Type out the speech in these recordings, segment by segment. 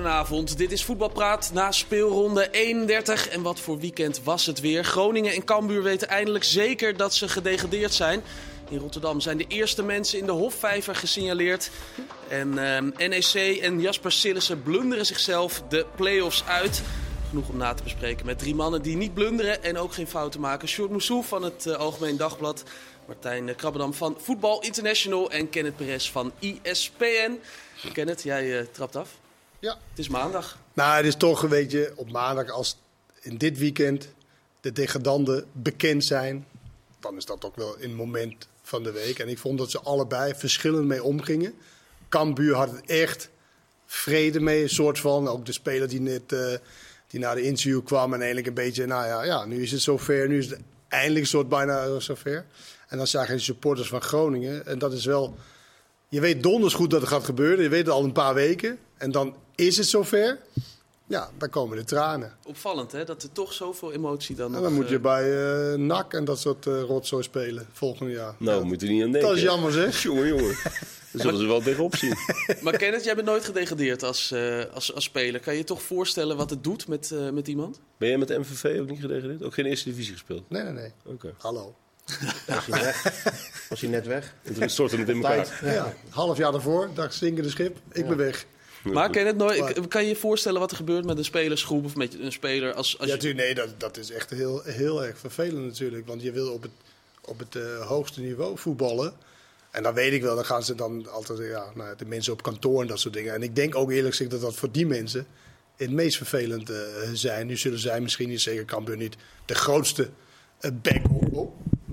goedenavond. Dit is Voetbalpraat na speelronde 31. En wat voor weekend was het weer. Groningen en Cambuur weten eindelijk zeker dat ze gedegradeerd zijn. In Rotterdam zijn de eerste mensen in de Hofvijver gesignaleerd. En eh, NEC en Jasper Sillissen blunderen zichzelf de play-offs uit. Genoeg om na te bespreken met drie mannen die niet blunderen en ook geen fouten maken. Short Moussou van het uh, Algemeen Dagblad. Martijn Krabbedam van Voetbal International. En Kenneth Perez van ESPN. Kenneth, jij uh, trapt af. Ja. Het is maandag. Nou, het is toch een beetje op maandag als in dit weekend de degradanden bekend zijn. Dan is dat ook wel een moment van de week. En ik vond dat ze allebei verschillend mee omgingen. Cambuur had het echt vrede mee, een soort van. Ook de speler die net uh, die naar de interview kwam en eigenlijk een beetje, nou ja, ja nu is het zover. Nu is het eindelijk soort bijna zover. En dan zagen de supporters van Groningen. En dat is wel, je weet donders goed dat het gaat gebeuren. Je weet het al een paar weken. En dan is het zover. Ja, dan komen de tranen. Opvallend hè, dat er toch zoveel emotie dan. En dan nog, moet je uh... bij uh, NAC en dat soort uh, rotzooi spelen volgend jaar. Nou, ja. moet er niet aan denken. Dat is jammer zeg. jongen, jongen. Daar zullen ze wel tegenop zien. maar Kenneth, jij bent nooit gedegradeerd als, uh, als, als speler. Kan je je toch voorstellen wat het doet met, uh, met iemand? Ben jij met MVV ook niet gedegradeerd? Ook geen eerste divisie gespeeld? Nee, nee, nee. Oké. Okay. Hallo. Was hij, weg? Was hij net weg? En toen stortte het in elkaar. Ja, ja. half jaar daarvoor, dacht zinkende schip, ik ja. ben weg. Maar kan, het nooit, kan je je voorstellen wat er gebeurt met een spelersgroep of met een speler? Als, als ja, je... tuurlijk, nee, dat, dat is echt heel, heel erg vervelend natuurlijk. Want je wil op het, op het uh, hoogste niveau voetballen. En dan weet ik wel, dan gaan ze dan altijd, ja, nou, de mensen op kantoor en dat soort dingen. En ik denk ook eerlijk gezegd dat dat voor die mensen het meest vervelend uh, zijn. Nu zullen zij misschien niet, zeker Cambuur niet, de grootste uh,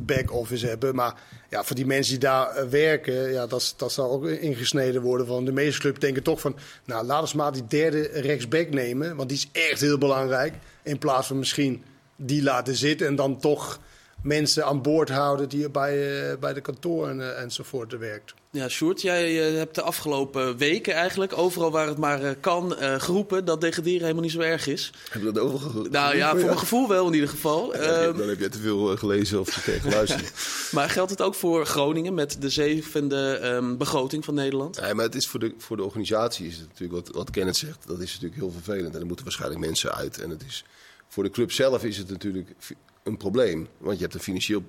back-office hebben. Maar ja, voor die mensen die daar uh, werken, ja, dat, dat zal ook ingesneden worden. Van de meeste clubs denken toch van, nou laat ons maar die derde rechtsback nemen. Want die is echt heel belangrijk. In plaats van misschien die laten zitten en dan toch mensen aan boord houden die bij, uh, bij de kantoren uh, enzovoort werkt. Ja, Sjoerd, jij uh, hebt de afgelopen weken eigenlijk overal waar het maar kan geroepen dat degraderen helemaal niet zo erg is. Heb je dat overal geroepen? Nou ja, voor ja. mijn gevoel wel in ieder geval. Ja, dan, heb je, dan heb je te veel gelezen of tegen geluisterd. maar geldt het ook voor Groningen met de zevende um, begroting van Nederland? Nee, maar het is voor de, voor de organisatie is het natuurlijk wat, wat Kenneth zegt, dat is natuurlijk heel vervelend. En er moeten waarschijnlijk mensen uit. En het is, voor de club zelf is het natuurlijk een probleem. Want je hebt een financieel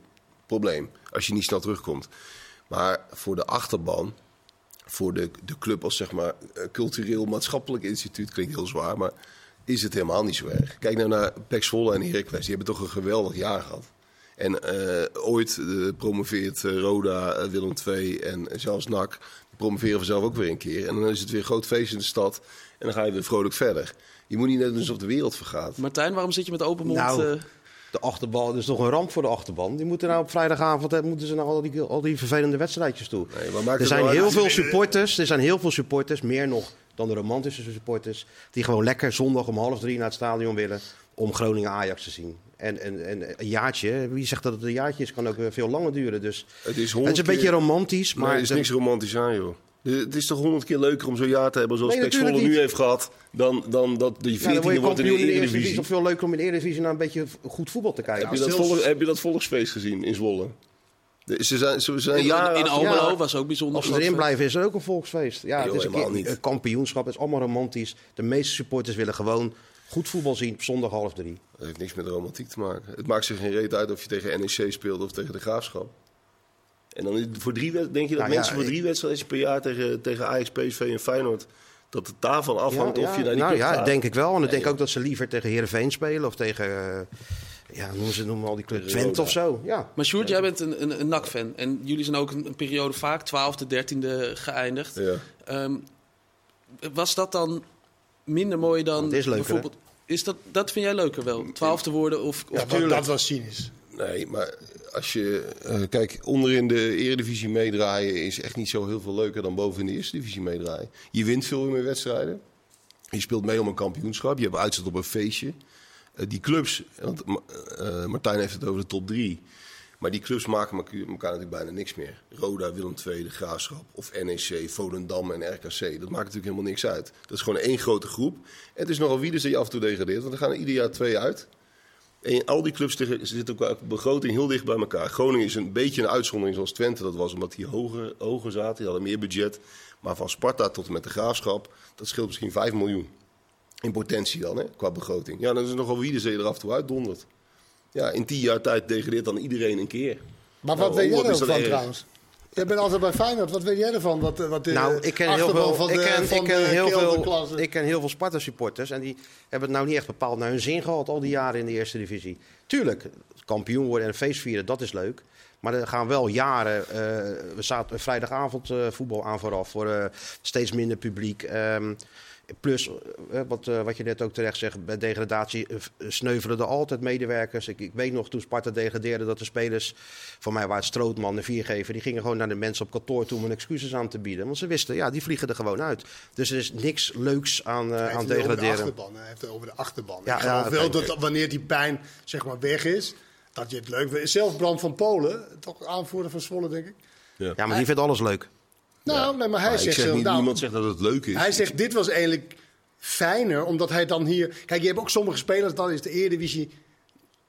probleem als je niet snel terugkomt. Maar voor de achterban, voor de, de club als zeg maar cultureel-maatschappelijk instituut, klinkt heel zwaar, maar is het helemaal niet zo erg. Kijk nou naar Pek Zwolle en Heracles, die hebben toch een geweldig jaar gehad. En uh, ooit uh, promoveert uh, Roda, uh, Willem II en zelfs NAC. Die promoveren vanzelf ook weer een keer. En dan is het weer een groot feest in de stad. En dan ga je weer vrolijk verder. Je moet niet net alsof de wereld vergaat. Martijn, waarom zit je met open mond? Nou, de achterban, is toch een ramp voor de achterban. Die moeten nou op vrijdagavond moeten ze naar al die, al die vervelende wedstrijdjes toe. Nee, er zijn heel veel supporters, er zijn heel veel supporters, meer nog dan de romantische supporters, die gewoon lekker zondag om half drie naar het stadion willen om Groningen Ajax te zien. En, en, en een jaartje, wie zegt dat het een jaartje is, kan ook veel langer duren. Dus het is, het is een beetje romantisch. Maar nee, er is niks romantisch aan, joh. Het is toch honderd keer leuker om zo'n jaar te hebben zoals nee, Pek Zwolle nu heeft gehad, dan, dan dat je 14e ja, wordt in de Eredivisie. Het is toch veel leuker om in de Eredivisie naar een beetje goed voetbal te kijken. Heb je, dat, volg, heb je dat volksfeest gezien in Zwolle? Ze zijn, ze zijn in, jaren in Almelo ja, was ook bijzonder. Als ze erin blijven is er ook een volksfeest. Ja, het is een, keer, niet. een kampioenschap, het is allemaal romantisch. De meeste supporters willen gewoon goed voetbal zien op zondag half drie. Dat heeft niks met romantiek te maken. Het maakt zich geen reet uit of je tegen NEC speelt of tegen de Graafschap. En dan voor drie denk je dat Nou mensen ja, voor drie wedstrijden per jaar tegen, tegen Ajax, PSV en Feyenoord... dat het daarvan afhangt Ja, of je naar die nou club ja, gaat? denk ik wel. En ik denk ook dat ze liever tegen Heerenveen spelen of tegen, eh, ja, noemen ze noemen al die Twente Roda. of zo. Ja. Maar Sjoerd, jij bent een, een, een NAC-fan. En jullie zijn ook een, een periode vaak 12e, 13e geëindigd. Ja. Ehm, was dat dan minder mooi dan Het is leuker, bijvoorbeeld... Is dat, dat vind jij leuker wel? 12 te worden of... of Ja, dat, dat was cynisch. Nee, maar als je... eh, kijk, onderin de eredivisie meedraaien is echt niet zo heel veel leuker dan boven in de eerste divisie meedraaien. Je wint veel meer wedstrijden. Je speelt mee om een kampioenschap. Je hebt uitzet op een feestje. Eh, die clubs, want eh, Martijn heeft het over de top drie. Maar die clubs maken elkaar natuurlijk bijna niks meer. Roda, Willem II, de Graafschap of NEC, Volendam en RKC. Dat maakt natuurlijk helemaal niks uit. Dat is gewoon één grote groep. Het is nogal wie dus dat je af en toe degradeert. Want er gaan er ieder jaar twee uit. En al die clubs tegen- zitten qua begroting heel dicht bij elkaar. Groningen is een beetje een uitzondering zoals Twente dat was. Omdat die hoger, hoger zaten. Die hadden meer budget. Maar van Sparta tot en met de Graafschap, dat scheelt misschien 5 miljoen. In potentie dan, hè, qua begroting. Ja, dan is het nogal wie de er af en toe uitdondert. Ja, in tien jaar tijd degradeert dan iedereen een keer. Maar wat Nou, weet jij ervan dat erg? trouwens? Jij bent altijd bij Feyenoord. Wat weet jij ervan? Wat, wat de Nou, ik ken heel veel, van ik de, ken, van ik ken de heel veel, ik ken heel veel Sparta-supporters. En die hebben het nou niet echt bepaald naar hun zin gehad al die jaren in de eerste divisie. Tuurlijk, kampioen worden en een feest vieren, dat is leuk. Maar er gaan wel jaren, eh, we zaten vrijdagavond eh, voetbal aan vooraf voor eh, steeds minder publiek. Ehm, plus, wat, wat je net ook terecht zegt, bij degradatie sneuvelen er altijd medewerkers. Ik, ik weet nog toen Sparta degradeerde dat de spelers, voor mij waren het Strootman en Viergever, die gingen gewoon naar de mensen op kantoor toe om hun excuses aan te bieden. Want ze wisten, ja, die vliegen er gewoon uit. Dus er is niks leuks aan, eh, Hij aan heeft het over de degraderen. achterban. Hij heeft het over de achterban. Ja, ik geloof ja, wel dat wanneer die pijn zeg maar, weg is, dat je het leuk vindt. Zelfs Bram van Polen, toch aanvoerder van Zwolle, denk ik. Ja, maar die vindt alles leuk. Nou, nee, maar hij Maar ik zegt zeg zo, niet, nou, niemand zegt dat het leuk is. Hij zegt, dit was eigenlijk fijner, omdat hij dan hier... Kijk, je hebt ook sommige spelers, dan is de Eredivisie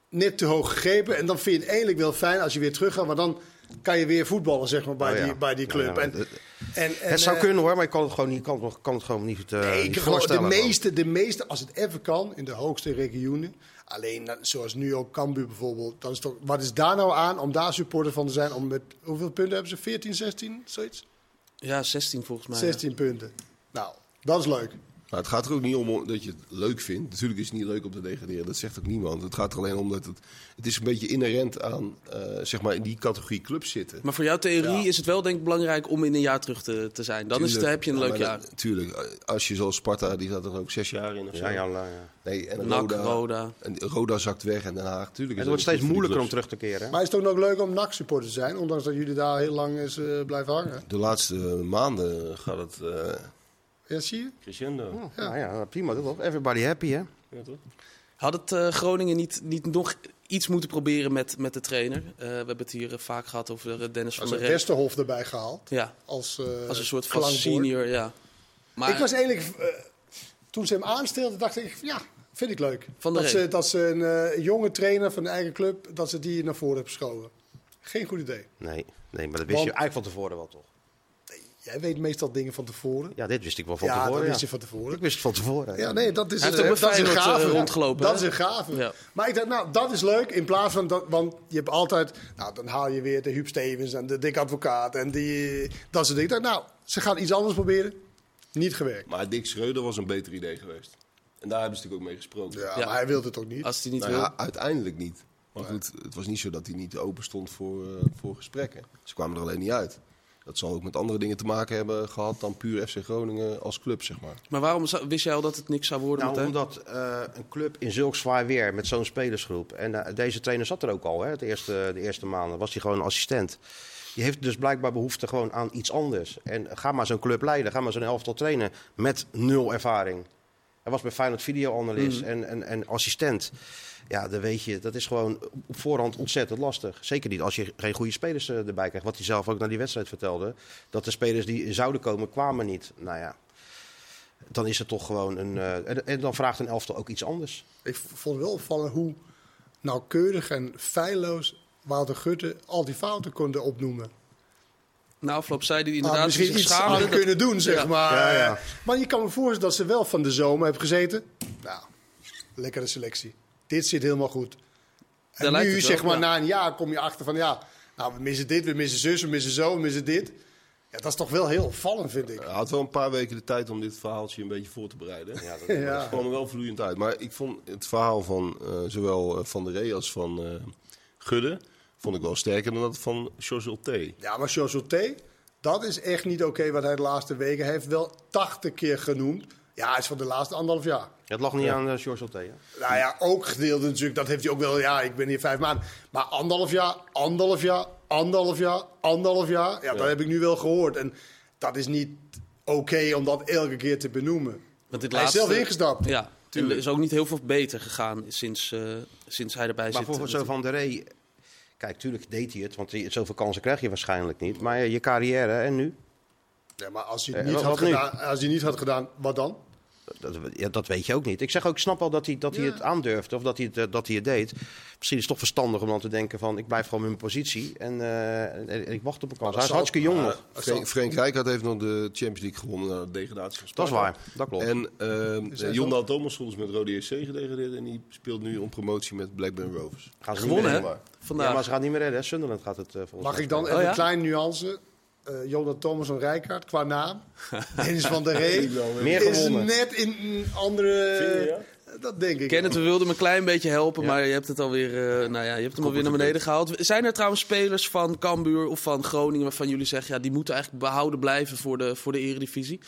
net te hoog gegrepen. En dan vind je het eigenlijk wel fijn als je weer terug gaat. Maar dan kan je weer voetballen, zeg maar, bij, Oh ja. die, bij die club. Ja, en, het- en, en, het zou eh, kunnen hoor, maar ik kan het gewoon niet, kan, het- kan het gewoon niet, eh Nee, niet de meeste, de meeste, als het even kan, in de hoogste regionen. Alleen, zoals nu ook Cambuur bijvoorbeeld. Dan is toch, wat is daar nou aan om daar supporter van te zijn? Om met, hoeveel punten hebben ze? 14, 16, zoiets? Ja, 16 volgens mij. 16 punten. Nou, dat is leuk. Maar het gaat er ook niet om dat je het leuk vindt. Natuurlijk is het niet leuk om te degraderen, dat zegt ook niemand. Het gaat er alleen om dat het, het is een beetje inherent aan, eh, zeg maar, in die categorie clubs zitten. Maar voor jouw theorie Ja. is het wel denk ik belangrijk om in een jaar terug te, te zijn. Dan is het, heb je een leuk jaar. Tuurlijk, als je zoals Sparta, die zat er ook zes jaar in of zo. Ja, ja. Nee, en NAC, Roda, Roda. En Roda zakt weg en Den Haag. Tuurlijk Het is wordt steeds moeilijker om terug te keren. hè? Maar is het ook nog leuk om NAC-supporter te zijn? Ondanks dat jullie daar heel lang is eh, blijven hangen. De laatste maanden gaat het eh, Ja, zie je? crescendo. Ja, ja, prima toch? Everybody happy, hè? Ja, toch? Had het eh, Groningen niet, niet nog iets moeten proberen met, met de trainer? Eh, we hebben het hier eh, vaak gehad over Dennis van Als der een Rey. Westerhof erbij gehaald. Ja, Als, eh, als een soort van senior, ja. Maar Ik was eigenlijk, eh, toen ze hem aanstelden, dacht ik, ja, vind ik leuk. Van dat, ze, dat ze een eh, jonge trainer van de eigen club, dat ze die naar voren hebben geschoven. Geen goed idee. Nee, nee, maar dat wist je eigenlijk van tevoren wel toch? Jij weet meestal dingen van tevoren. Ja, dit wist ik wel van ja, tevoren. dat ja. wist je van tevoren. Ik wist het van tevoren. Ja, nee, dat is, Hij heeft eh, dat is een gave. eh, rondgelopen, Dat hè? is een gave. Ja. Maar ik dacht, nou, dat is leuk. In plaats van dat, want je hebt altijd, nou, dan haal je weer de Huub Stevens en de Dick Advocaat en die, dat soort dingen. Ik dacht, nou, ze gaan iets anders proberen. Niet gewerkt. Maar Dick Schreuder was een beter idee geweest. En daar hebben ze natuurlijk ook mee gesproken. Ja, Ja. maar hij wilde het ook niet. als hij niet Nou wil. ja, uiteindelijk niet. Maar goed, het was niet zo dat hij niet open stond voor, eh, voor gesprekken. Ze kwamen er alleen niet uit. Dat zal ook met andere dingen te maken hebben gehad dan puur FC Groningen als club, zeg maar. Maar waarom zou- wist jij al dat het niks zou worden Nou, omdat eh, een club in zulk zwaar weer met zo'n spelersgroep. En eh, deze trainer zat er ook al, hè, de, eerste, de eerste maanden. Was hij gewoon assistent. Die heeft dus blijkbaar behoefte gewoon aan iets anders. En ga maar zo'n club leiden, ga maar zo'n elftal trainen met nul ervaring. Hij was bij Feyenoord videoanalist en, en, en assistent. Ja, dan weet je, dat is gewoon op voorhand ontzettend lastig. Zeker niet als je geen goede spelers eh, erbij krijgt. Wat hij zelf ook naar die wedstrijd vertelde. Dat de spelers die zouden komen, kwamen niet. Nou ja, dan is het toch gewoon een... eh, en, en dan vraagt een elftal ook iets anders. Ik vond wel opvallend hoe nauwkeurig en feilloos Wouter Gutte al die fouten konden opnoemen. Na afloop zei hij Had inderdaad misschien zich iets schaamde aan dat- kunnen doen, zeg Ja. maar. Ja, ja. Maar je kan me voorstellen dat ze wel van de zomer hebben gezeten. Nou, lekkere selectie. Dit zit helemaal goed. En nu, wel, zeg maar, ja. na een jaar kom je achter van ja, nou, we missen dit, we missen zus, we missen zo, we missen dit. Ja, dat is toch wel heel opvallend, vind ik. Hij had wel een paar weken de tijd om dit verhaaltje een beetje voor te bereiden. Ja, dat, Ja. Kwam er wel vloeiend uit. Maar ik vond het verhaal van eh, zowel eh, Van der Rey als van eh, Gudde... vond ik wel sterker dan dat van Ulte. Ja, maar Chosoté, dat is echt niet oké wat hij de laatste weken heeft wel 80 keer genoemd. Ja, hij is van de laatste anderhalf jaar. het lag niet aan uh, George Otte, hè? Nou ja, ook gedeelte natuurlijk, dat heeft hij ook wel. Ja, ik ben hier vijf maanden. Maar anderhalf jaar, anderhalf jaar, anderhalf jaar, anderhalf jaar. Ja, dat heb ik nu wel gehoord. En dat is niet oké om dat elke keer te benoemen. Want dit Hij is zelf ingestapt. Ja, Tuurlijk. er is ook niet heel veel beter gegaan sinds, eh, sinds hij erbij Maar zit. voor zo van der Rey... Kijk, tuurlijk deed hij het, want zoveel kansen krijg je waarschijnlijk niet. Maar je carrière, en nu? Ja, maar als hij het Eh, niet, had gedaan, als hij niet had gedaan, wat dan? Dat, ja, dat weet je ook niet. Ik zeg ook, ik snap wel dat hij, dat hij het aandurfde of dat hij het, eh, dat hij het deed. Misschien is het toch verstandig om dan te denken van... ik blijf gewoon in mijn positie en, eh, en- en ik wacht op een kans. Hij is hartstikke jong nog. Frank, Frank Rijkaard heeft nog de Champions League gewonnen na de degradatie van Dat is waar, dat klopt. En uh, Jon Daal Thomasson is met Rode SC gedegradeerd en die speelt nu om promotie met Blackburn Rovers. Gaan ze Gewonnen, hè? Vandaag. Ja, maar ze gaan niet meer redden. hè. Sunderland gaat het eh, volgens Mag ik dan ja? een kleine nuance? Eh Jonas Thomas en Rijkaard qua naam. Dennis van der Rey Meer is gewonnen. net in een andere... Dat denk ik. Kenneth, we wilden hem een klein beetje helpen, maar je hebt het alweer, eh nou ja, je hebt hem alweer naar beneden gehaald. Zijn er trouwens spelers van Cambuur of van Groningen waarvan jullie zeggen, ja, die moeten eigenlijk behouden blijven voor de, voor de eredivisie?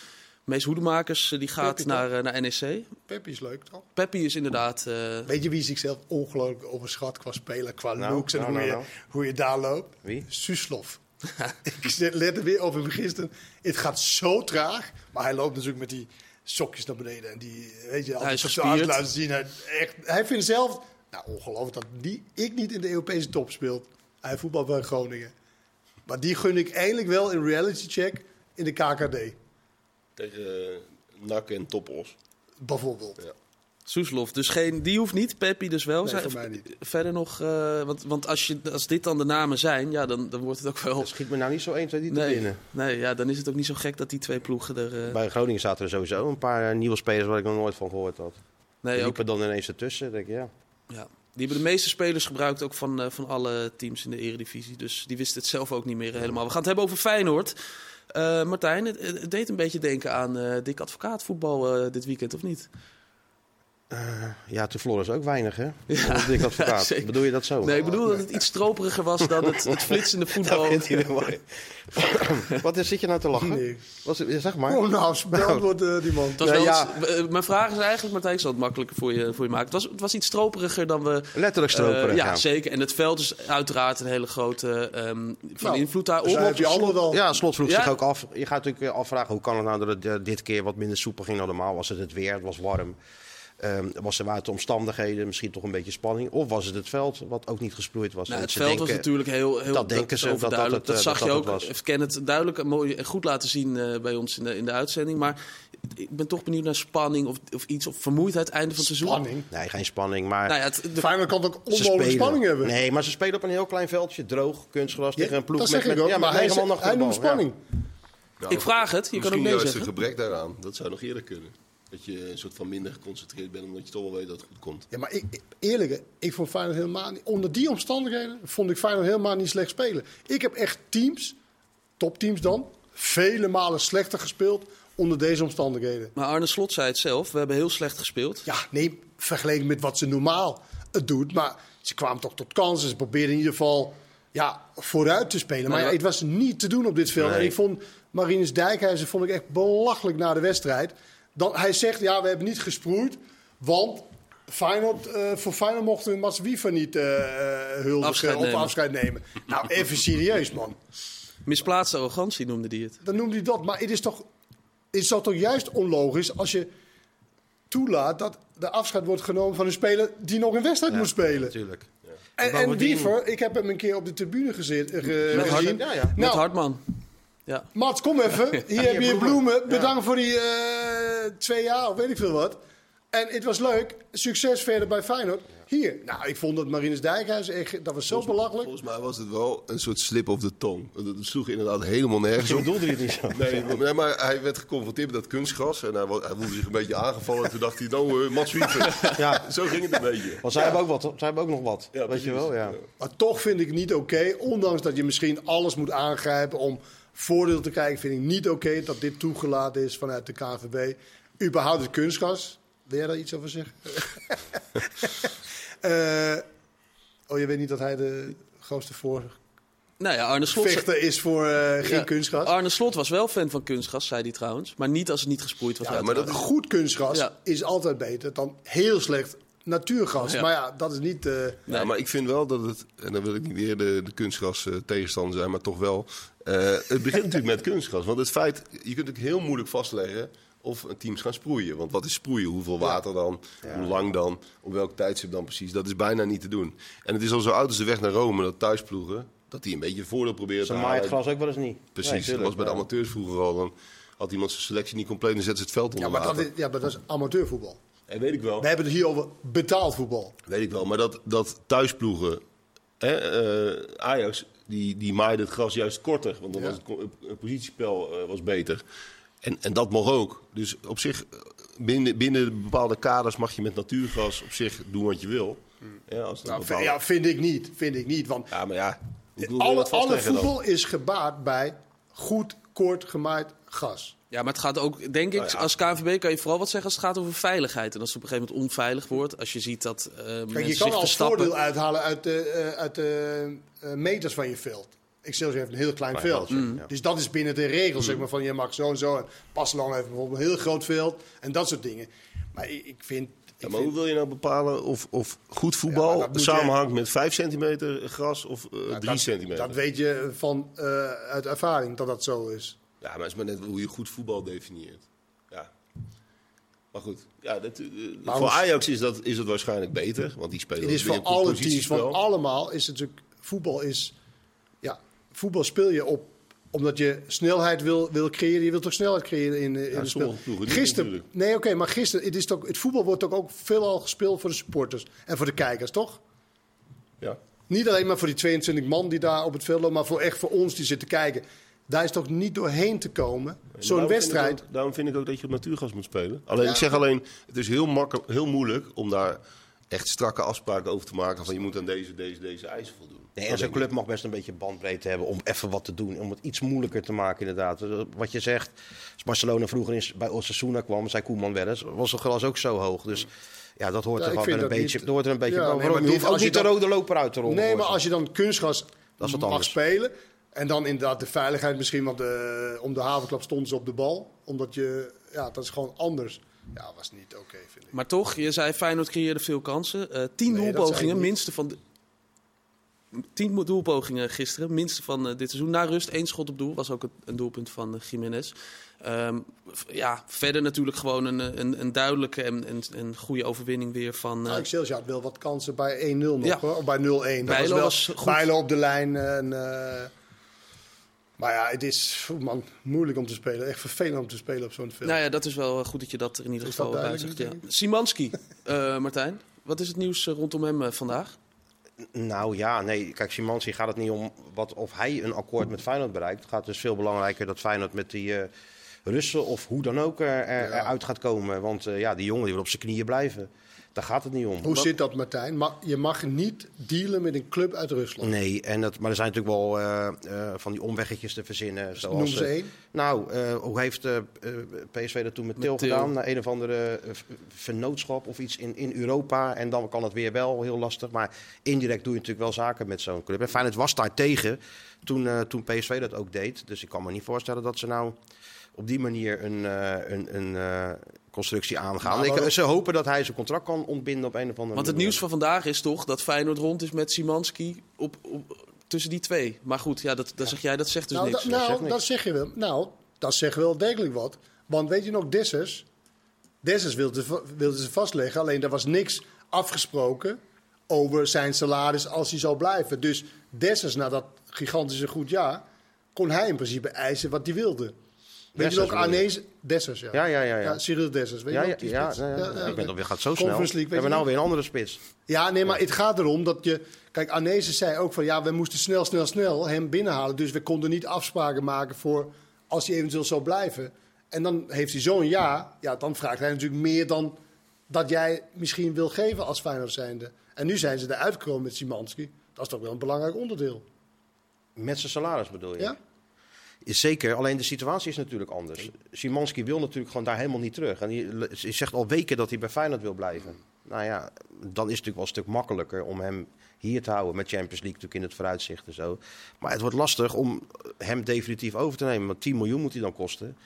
Mees Hoedemakers, eh, die gaat naar, naar NEC. Peppi is leuk toch? Peppi is inderdaad... eh, Weet je wie zichzelf ongelooflijk overschat qua speler, qua Nou, looks en nou, hoe, nou, je, nou. hoe je daar loopt? Wie? Suslof. ik zet- let er weer over gisteren. Het gaat zo traag, maar hij loopt natuurlijk met die sokjes naar beneden. En die, weet je, altijd zo laten zien. Hij, echt, hij vindt zelf, nou ongelooflijk dat die, ik niet in de Europese top speelt. Hij voetbalt bij Groningen. Maar die gun ik eindelijk wel in reality check in de KKD. Tegen uh, NAC en Topos. Bijvoorbeeld. Ja. Soeslof, dus geen, die hoeft niet, Peppi dus wel. Nee, Zijn- voor mij niet. Verder nog, eh, want, want als, je, als dit dan de namen zijn, ja, dan, dan wordt het ook wel... Dat schiet me nou niet zo 1, 2, 3 te Nee, binnen. nee ja, dan is het ook niet zo gek dat die twee ploegen er... eh, Bij Groningen zaten er sowieso een paar eh, nieuwe spelers waar ik nog nooit van gehoord had. nee, Die ook, liepen dan ineens ertussen. denk ik, ja. ja. Die hebben de meeste spelers gebruikt, ook van, eh, van alle teams in de eredivisie. Dus die wisten het zelf ook niet meer helemaal. We gaan het hebben over Feyenoord. Eh, Martijn, het, het deed een beetje denken aan eh dik advocaatvoetbal eh, dit weekend, of niet? Ja, toen ze ook weinig, hè? Ja, dik advocaat. zeker. Bedoel je dat zo? Nee, ik bedoel dat het iets stroperiger was dan het, het flitsende voetbal. mooi. Wat is, zit je nou te lachen? Nee. Was, zeg maar. Oh, nou, speld wordt eh, die man. Ja, ja. iets- eh, mijn vraag is eigenlijk, Martijn, ik zal het makkelijker voor je, voor je maken. Het was, het was iets stroperiger dan we... Letterlijk eh, stroperig, ja, ja. zeker. En het veld is uiteraard een hele grote ehm, van Nou, invloed daarop. Dus heb je allemaal wel. Ja, Slot vroeg Ja. zich ook af. Je gaat natuurlijk afvragen hoe kan het nou dat het dit keer wat minder soepel ging dan normaal. Was het het weer, het was warm. Ehm, was er, waren de omstandigheden, misschien toch een beetje spanning? Of was het het veld, wat ook niet gesproeid was? Nou, En het veld denken- was natuurlijk heel, heel dat denken ze, dat dat Dat, eh, zag dat je ook. Ik ken het duidelijk en mooi en goed laten zien eh, bij ons in de, in de uitzending. Maar ik ben toch benieuwd naar spanning of, of iets. Of vermoeidheid einde van het seizoen. Spanning. Nee, geen spanning, maar... Nou ja, het, de- Feyenoord kan ook onmogelijk spanning hebben. Nee, maar ze spelen op een heel klein veldje, droog, kunstgras, Ja, tegen een ploeg dat met, zeg ik met, ook, ja, maar hij, hij noemt. Ja. spanning. Nou, Ik vraag het, je kan ook misschien nee juist zeggen. een gebrek daaraan. Dat zou nog eerder kunnen. Dat je een soort van minder geconcentreerd bent, omdat je toch wel weet dat het goed komt. Ja, maar ik, ik- eerlijk, ik vond Feyenoord helemaal niet... Onder die omstandigheden vond ik Feyenoord helemaal niet slecht spelen. Ik heb echt teams, topteams dan, vele malen slechter gespeeld onder deze omstandigheden. Maar Arne Slot zei het zelf. We hebben heel slecht gespeeld. Ja, nee, vergeleken met wat ze normaal het doet. Maar ze kwamen toch tot kansen. Ze probeerden in ieder geval ja, vooruit te spelen. Maar ja, het was niet te doen op dit veld. Nee. En ik vond Marinus Dijkhuizen vond ik echt belachelijk na de wedstrijd. Dan, hij zegt, ja, we hebben niet gesproeid. Want Feyenoord, eh, voor Feyenoord mochten we Mats Wiever niet eh eh, huldigen Afscheid of nemen. afscheid nemen. Nou, even serieus, man. Misplaatste arrogantie noemde hij het. Dan noemt hij dat. Maar het is toch, het is toch toch juist onlogisch als je toelaat dat de afscheid wordt genomen van een speler die nog een wedstrijd moet spelen. Natuurlijk. En, en Wiever, ik heb hem een keer op de tribune gezet, eh, Met gezien. Ja, ja. Met Nou, Hartman. Ja. Mats, kom even. Hier heb je bloemen. bloemen. Bedankt voor die eh, twee jaar of weet ik veel wat. En het was leuk. Succes verder bij Feyenoord. Hier. Nou, ik vond dat Marinus Dijkhuis echt, dat was zo belachelijk. Volgens mij was het wel een soort slip of the tongue. Dat sloeg inderdaad helemaal nergens op. bedoelde je het niet zo? Nee, nee, maar hij werd geconfronteerd met dat kunstgras. En hij, hij voelde zich een beetje aangevallen. En toen dacht hij, nou, uh, Mats Wiever. Ja. Zo ging het een beetje. Want zij, hebben ook wat, zij hebben ook nog wat. Ja, weet precies. je wel, ja. Maar toch vind ik het niet oké. ondanks dat je misschien alles moet aangrijpen om voordeel te krijgen, vind ik niet oké dat dit toegelaten is vanuit de KNVB. Überhaupt het kunstgas. Wil jij daar iets over zeggen? Eh, oh, je weet niet dat hij de grootste voorvechter Nou ja, Arne Slot, is voor eh, geen Ja. kunstgas. Arne Slot was wel fan van kunstgas, zei hij trouwens. Maar niet als het niet gesproeid was. Ja, maar dat. Goed kunstgas Ja. is altijd beter dan heel slecht natuurgas. Ja. Maar ja, dat is niet... eh, Ja, maar ik vind wel dat het, en dan wil ik niet weer de, de kunstgras eh, tegenstander zijn, maar toch wel. Eh, het begint natuurlijk met kunstgras. Want het feit, je kunt ook heel moeilijk vastleggen of een teams gaan sproeien. Want wat is sproeien? Hoeveel water dan? Hoe lang dan? Op welk tijdstip dan precies? Dat is bijna niet te doen. En het is al zo oud als de weg naar Rome, dat thuisploegen, dat die een beetje voordeel proberen te Ze maaien het halen. gras ook wel eens niet. Precies, Nee, dat was bij de ja. amateurs vroeger al. Dan had iemand zijn selectie niet compleet en zet ze het veld Ja onder maar, dat water. is, ja, maar dat is amateurvoetbal. Ja, weet ik wel. We hebben het hier over betaald voetbal. Weet ik wel, maar dat, dat thuisploegen, hè, eh, Ajax, die, die maaide het gras juist korter. Want dan Ja. was het, het positiespel eh, was beter. En, en dat mag ook. Dus op zich, eh, binnen, binnen bepaalde kaders mag je met natuurgas op zich doen wat je wil. Ja, als Nou, bepaalde- Ja, vind ik niet. Vind ik niet. Want ja, maar ja. alle, alle vastleggen dan? voetbal is gebaat bij goed, kort gemaaid gas. Ja, maar het gaat ook, denk ik, Nou ja. als KNVB kan je vooral wat zeggen als het gaat over veiligheid. En als het op een gegeven moment onveilig wordt, als je ziet dat eh Kijk, mensen je kan al verstappen. voordeel uithalen uit de, eh, uit de eh, meters van je veld. Excelsior heeft een heel klein veld. ja. Dus dat is binnen de regels, zeg maar, van je mag zo en zo. En Passelang heeft bijvoorbeeld een heel groot veld en dat soort dingen. Maar ik, ik vind... Ja, Ik maar hoe wil je nou bepalen of, of goed voetbal je- samenhangt met 5 centimeter gras of eh 3 dat, centimeter? dat weet je van, eh, uit ervaring dat dat zo is. Ja, maar het is maar net hoe je goed voetbal definieert. Ja. Maar goed, ja, dat, eh, Maar voor Ajax is dat, is dat waarschijnlijk beter. Want die spelen Het is voor alle teams, van allemaal, is het natuurlijk... Voetbal is... Ja, voetbal speel je op omdat je snelheid wil, wil creëren. Je wilt toch snelheid creëren in, eh, in Ja, de spel. Gisteren, nee, oké, maar gisteren, het, is toch, het voetbal wordt toch ook veelal gespeeld voor de supporters en voor de kijkers, toch? Ja. Niet alleen maar voor die 22 man die daar op het veld lopen, maar voor echt voor ons die zitten kijken. Daar is toch niet doorheen te komen. En Zo'n daarom vind ik wedstrijd. ook- daarom vind ik ook dat je op natuurgas moet spelen. Alleen, Ja. ik zeg alleen, het is heel, makkelijk, heel moeilijk om daar echt strakke afspraken over te maken. Van je moet aan deze, deze, deze eisen voldoen. Nee, en zo'n club mag best een beetje bandbreedte hebben om even wat te doen. Om het iets moeilijker te maken, inderdaad. Eh, Wat je zegt, als Barcelona vroeger in, bij Osasuna kwam, zei Koeman wel eens, was het gras ook zo hoog. Dus ja, dat hoort Ja, er wel een dat beetje, niet- dat hoort er een beetje Ja, nee, maar je hoeft ook als je niet de rode loper uit te rollen. Nee, maar als je dan is wat mag anders. spelen. En dan inderdaad de veiligheid misschien, want de, om de havenklap stonden ze op de bal. Omdat je, ja, dat is gewoon anders. Ja, was niet oké, vind ik. Maar toch, je zei Feyenoord creëerde veel kansen. Eh, tien Nee, doelpogingen, minste van... De... Tien doelpogingen gisteren, minste van eh, dit seizoen. Na rust één schot op doel, was ook een, een doelpunt van uh, Jiménez. Ehm, ja, verder natuurlijk gewoon een, eh, een, een duidelijke en, en, en goede overwinning weer van... eh, Nou, Excelsior had wel wat kansen bij 1-0 nog, Ja. hoor. Of bij 0-1. Dat Bijlo was wel was goed. Bijlo op de lijn. En, eh, maar ja, het is man, moeilijk om te spelen. Echt vervelend om te spelen op zo'n veld. Nou ja, dat is wel goed dat je dat er in ieder Is geval bij zegt. Ja. denk Simanski, eh, Martijn. Wat is het nieuws eh, rondom hem eh, vandaag? Nou ja, nee. Kijk, Simanski gaat het niet om wat, of hij een akkoord met Feyenoord bereikt. Het gaat dus veel belangrijker dat Feyenoord met die eh, Russen of hoe dan ook er, er- Ja. eruit gaat komen. Want eh, ja, die jongen die wil op zijn knieën blijven. Daar gaat het niet om. Hoe zit dat, Martijn? Ma- je mag niet dealen met een club uit Rusland. Nee, en dat, maar er zijn natuurlijk wel eh, eh, van die omweggetjes te verzinnen. Zoals, Noem ze eh, één. Nou, eh, hoe heeft PSV dat toen met, Met Til gedaan? Naar een of andere v- vennootschap of iets in, in Europa. En dan kan het weer wel heel lastig. Maar indirect doe je natuurlijk wel zaken met zo'n club. En Feyenoord was daar tegen toen, eh, toen PSV dat ook deed. Dus ik kan me niet voorstellen dat ze nou op die manier een, eh, een, een eh, constructie aangaan. Maar Ik, ze hopen dat hij zijn contract kan ontbinden op een of andere Want het manier. nieuws van vandaag is toch dat Feyenoord rond is met Simanski op, op, tussen die twee. Maar goed, ja, dat, dat zeg jij, dat zegt dus nou, niks. da- nou zegt niks. dat zeg je wel. Nou, dat zegt wel degelijk wat. Want weet je nog, Dessers? Dessers wilde, ze- wilde ze vastleggen. Alleen er was niks afgesproken over zijn salaris als hij zou blijven. Dus Dessers, na dat gigantische goed jaar, kon hij in principe eisen wat hij wilde. Weet je nog? Arnees... Dessers, ja. Ja, ja, ja. Cyril Dessers. Weet je nog, die spits? ja, ja. Ja, ja, ik ben alweer gaat zo snel. Conference League, We hebben nou weer een andere spits. Ja, nee, maar het gaat erom dat je... Kijk, Arnezen zei ook van... Ja, we moesten snel, snel, snel hem binnenhalen. Dus we konden niet afspraken maken voor... Als hij eventueel zou blijven. En dan heeft hij zo'n jaar... Ja, dan vraagt hij natuurlijk meer dan... Dat jij misschien wil geven als Feyenoord zijnde. En nu zijn ze eruit gekomen met Simanski. Dat is toch wel een belangrijk onderdeel. Met zijn salaris bedoel je? Ja? Is Zeker, alleen de situatie is natuurlijk anders. Simanski wil natuurlijk gewoon daar helemaal niet terug. En hij, zegt al weken dat hij bij Feyenoord wil blijven. Nou ja, dan is het natuurlijk wel een stuk makkelijker om hem hier te houden. Met Champions League natuurlijk in het vooruitzicht en zo. Maar het wordt lastig om hem definitief over te nemen. Want 10 miljoen moet hij dan kosten.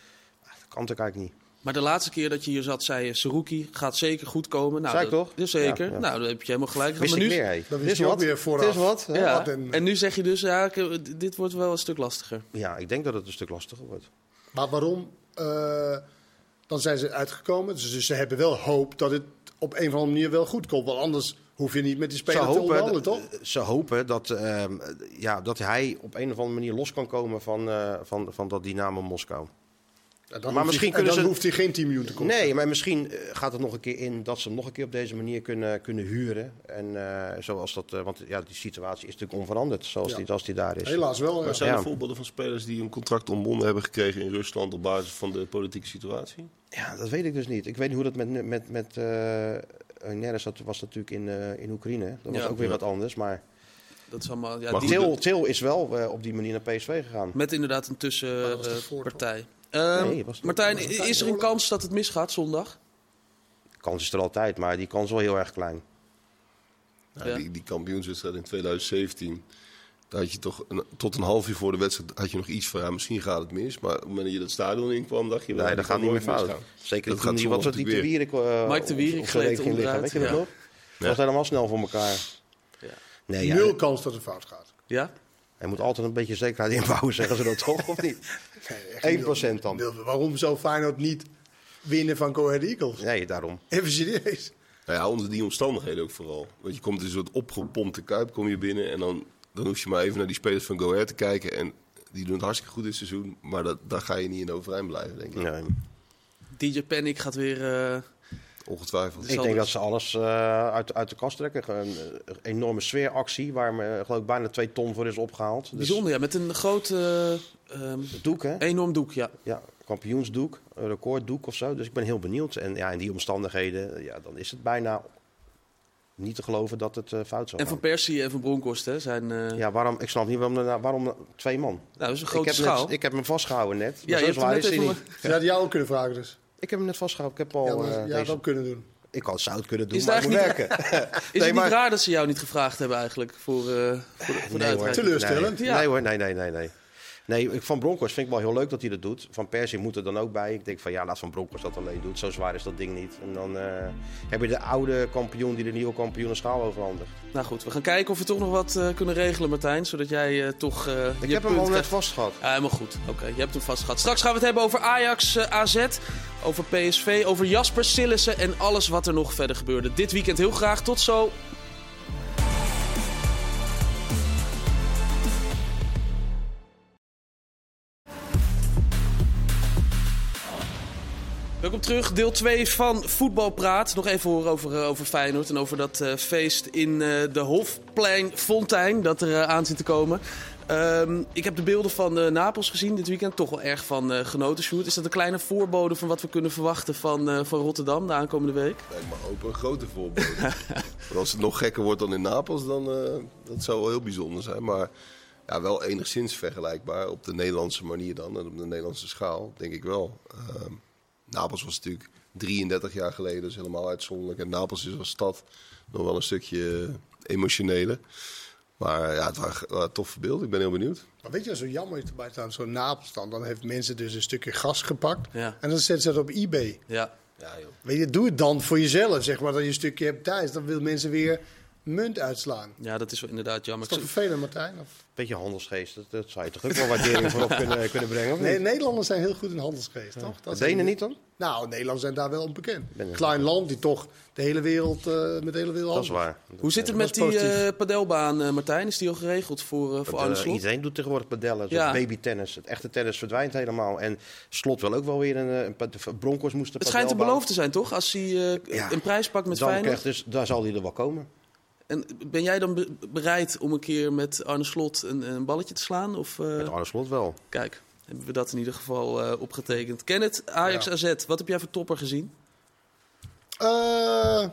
Dat kan natuurlijk eigenlijk niet. Maar de laatste keer dat je hier zat, zei je... Seruki gaat zeker goed komen. Nou, Zei ik dat- toch? Ja, zeker. Ja, ja. Nou, dan heb je helemaal gelijk. Wist maar nu, meer. Dat is hij ook wat. weer vooraf. Het is wat. Ja, Wat en nu zeg je dus, ja, ik- dit wordt wel een stuk lastiger. Ja, ik denk dat het een stuk lastiger wordt. Maar waarom? eh, dan zijn ze uitgekomen. Dus, dus ze hebben wel hoop dat het op een of andere manier wel goed komt. Want anders hoef je niet met die speler te onderhandelen, toch? ze hopen dat, ehm, ja, dat hij op een of andere manier los kan komen van, eh, van, van dat Dynamo Moskou. Ja, dan Maar hoeft misschien hij, en kunnen dan ze- hoeft hij geen 10 miljoen te kosten. Nee, maar misschien eh, gaat het nog een keer in dat ze hem nog een keer op deze manier kunnen, kunnen huren. En eh, zoals dat, eh, want ja, die situatie is natuurlijk onveranderd zoals, Ja. die, als die daar is. Helaas wel. ja. Maar zijn Ja. er voorbeelden van spelers die een contract ontbonden hebben gekregen in Rusland op basis van de politieke situatie? Ja, dat weet ik dus niet. Ik weet niet hoe dat met, met, met eh Neres, dat was natuurlijk in, eh, in Oekraïne. Dat was Ja. ook weer wat anders. Maar Dat is allemaal... Ja, Maar die- goed, Til, Til is wel eh, op die manier naar PSV gegaan. Met inderdaad een tussenpartij. Nee, was- Martijn, was het is er een kans dat het misgaat zondag? Kans is er altijd, maar die kans is wel heel erg klein. Nou, Ja. die, die kampioenswedstrijd in 2017, daar had je toch een- tot een half uur voor de wedstrijd had je nog iets van, ja, misschien gaat het mis. Maar op het moment dat je dat stadion inkwam, dacht je, wel, Nee, dat gaat niet meer fout. Zeker Dat gaat die, wat die te Wierik uh, Mike de Wierik gleed onderuit, Weet je dat nog? Ja. was helemaal snel voor elkaar. Ja. Nee, ja, Nul kans dat het fout gaat. Ja? hij moet altijd een beetje zekerheid inbouwen, zeggen ze dat toch, of niet? Nee, echt 1% dan. Waarom zou Feyenoord niet winnen van Go Ahead Eagles? Nee, daarom. Even serieus. Nou ja, onder die omstandigheden ook vooral. Want je komt in een soort opgepompte kuip, kom je binnen en dan, dan hoef je maar even naar die spelers van Go Ahead te kijken. En die doen het hartstikke goed dit seizoen, maar dat, daar ga je niet in overeind blijven, denk ik. Nee. DJ Panic gaat weer... eh, Ongetwijfeld. Ik denk dat ze alles eh, uit, uit de kast trekken. Een eh, enorme sfeeractie waar me, geloof ik bijna twee ton voor is opgehaald. Dus bijzonder, ja. Met een groot eh, ehm, doek, hè? enorm doek, ja. Ja, kampioensdoek, een recorddoek of zo. Dus ik ben heel benieuwd. En ja, in die omstandigheden, ja, dan is het bijna niet te geloven dat het eh, fout zou En. Van Persie en Van Bronckhorst hè, zijn... eh, Ja, waarom, ik snap niet waarom, nou- waarom twee man. Nou, dat is een Ik grote heb, schaal. net, ik heb hem vastgehouden net. ja, je hebt net is even... niet. Ze hadden jou ook kunnen vragen dus. Ik heb hem net vastgehouden. Ik heb al. Ja, maar, eh, ja, dat deze- kunnen doen. Ik had het zout kunnen doen, Is maar het werken. Is Nee, het maar- niet raar dat ze jou niet gevraagd hebben eigenlijk voor, eh, voor de, voor Nee, uitreiking? Teleurstellend. Nee, Ja. nee hoor, nee, nee, nee. nee. Nee, ik- Van Bronckhorst vind ik wel heel leuk dat hij dat doet. Van Persie moet er dan ook bij. Ik denk van ja, laat Van Bronckhorst dat alleen doen. Zo zwaar is dat ding niet. En dan eh, heb je de oude kampioen die de nieuwe kampioen een schaal overhandigt. Nou goed, we gaan kijken of we toch nog wat eh, kunnen regelen, Martijn. Zodat jij eh, toch Ik je heb hem al net vast gehad. Ja, helemaal goed. Oké, je hebt hem vast gehad. Straks gaan we het hebben over Ajax, AZ, over PSV, over Jasper Sillissen en alles wat er nog verder gebeurde. Dit weekend heel graag. Tot zo. Welkom terug, deel 2 van Voetbalpraat. Nog even horen over, eh, over Feyenoord en over dat eh, feest in eh, de Hofplein Fontein dat er eh, aan zit te komen. Ehm, ik heb de beelden van Napels gezien dit weekend, toch wel erg van genoten. Sjoerd. Is dat een kleine voorbode van wat we kunnen verwachten van, van Rotterdam de aankomende week? Lijkt me open een grote. Want als het nog gekker wordt dan in Napels, dan uh, dat zou wel heel bijzonder zijn. Maar ja, wel enigszins vergelijkbaar op de Nederlandse manier dan en op de Nederlandse schaal, denk ik wel. Uh, Napels was natuurlijk 33 jaar geleden, dus helemaal uitzonderlijk. En Napels is als stad nog wel een stukje emotioneler. Maar ja, het waren, toffe beelden. Ik ben heel benieuwd. Maar weet je wat zo jammer is erbij staan? Zo'n Napels dan. Dan heeft mensen dus een stukje gas gepakt. Ja. En dan zetten ze dat op eBay. Ja. Ja, joh. Weet je, doe het dan voor jezelf, zeg maar. Dat je een stukje hebt thuis. Dan wil mensen weer munt uitslaan. ja, dat is wel inderdaad jammer. Is toch vervelend, Martijn? Of? Beetje handelsgeest, dat, dat zou je toch ook wel waardering voor op kunnen, kunnen brengen? Of Nee, niet? Nederlanders zijn heel goed in handelsgeest, toch? Dat Denen niet dan? Nou, Nederlanders zijn daar wel onbekend. Klein land die toch de hele wereld, eh, met de hele wereld Dat is waar. Hoe zit het met die eh, padelbaan, eh, Martijn? Is die al geregeld voor, eh, voor Arne Eh, Slot? iedereen doet tegenwoordig padellen, Ja. babytennis. Het echte tennis verdwijnt helemaal. En Slot wil ook wel weer een, eh, een pad- de Broncos moesten Het schijnt een padelbaan. belofte te zijn, toch? Als hij eh, Ja. een prijs pakt met Dan Feyenoord. krijgt dus, daar zal hij er wel komen. En ben jij dan be- bereid om een keer met Arne Slot een, een balletje te slaan? Of, eh, Met Arne Slot wel. Kijk, hebben we dat in ieder geval eh, opgetekend. Kenneth, Ajax Ja. AZ, wat heb jij voor topper gezien? Eh,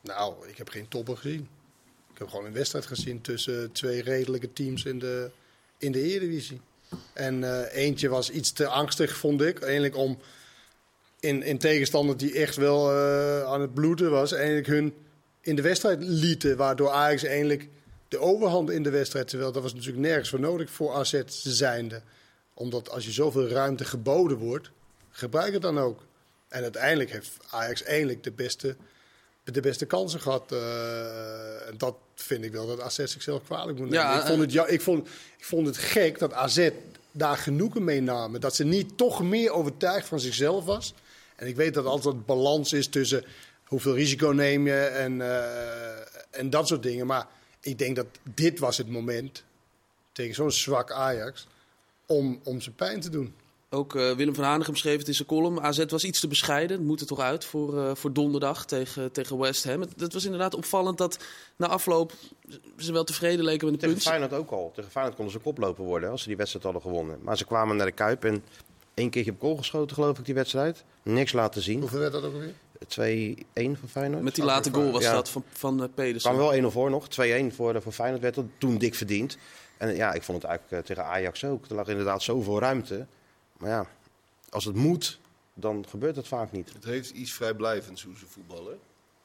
nou, ik heb geen topper gezien. Ik heb gewoon een wedstrijd gezien tussen twee redelijke teams in de, in de Eredivisie. En eh, eentje was iets te angstig, vond ik. Eigenlijk om in, in tegenstander die echt wel eh, aan het bloeden was, eigenlijk hun in de wedstrijd lieten. Waardoor Ajax eigenlijk de overhand in de wedstrijd, terwijl dat was natuurlijk nergens voor nodig voor AZ zijnde. Omdat als je zoveel ruimte geboden wordt, gebruik het dan ook. En uiteindelijk heeft Ajax eigenlijk de beste, de beste kansen gehad. eh, en dat vind ik wel dat AZ zichzelf kwalijk moet nemen. Ja, ik, vond het, ja, ik, vond, ik vond het gek dat AZ daar genoegen mee namen. Dat ze niet toch meer overtuigd van zichzelf was. En ik weet dat altijd balans is tussen hoeveel risico neem je en, eh, en dat soort dingen. Maar ik denk dat dit was het moment tegen zo'n zwak Ajax om, om zijn pijn te doen. Ook eh, Willem van Hanegem schreef het in zijn column. AZ was iets te bescheiden. Het moet er toch uit voor, eh, voor donderdag tegen, tegen West Ham. Het, het was inderdaad opvallend dat na afloop ze wel tevreden leken met de Tegen punten. Feyenoord ook al. Tegen Feyenoord konden ze koploper worden als ze die wedstrijd hadden gewonnen. Maar ze kwamen naar de Kuip en één keertje op goal geschoten, geloof ik, die wedstrijd. Niks laten zien. Hoeveel werd dat ook alweer? 2-1 voor Feyenoord. Met die late goal was Ja. dat van, van uh, Er Pedersen. kwam wel 1-0 voor nog. 2-1 voor, voor Feyenoord werd dat toen dik verdiend. En ja, ik vond het eigenlijk eh, tegen Ajax ook. Er lag inderdaad zoveel ruimte. Maar ja, als het moet, dan gebeurt het vaak niet. Het heeft iets vrijblijvends hoe ze voetballen.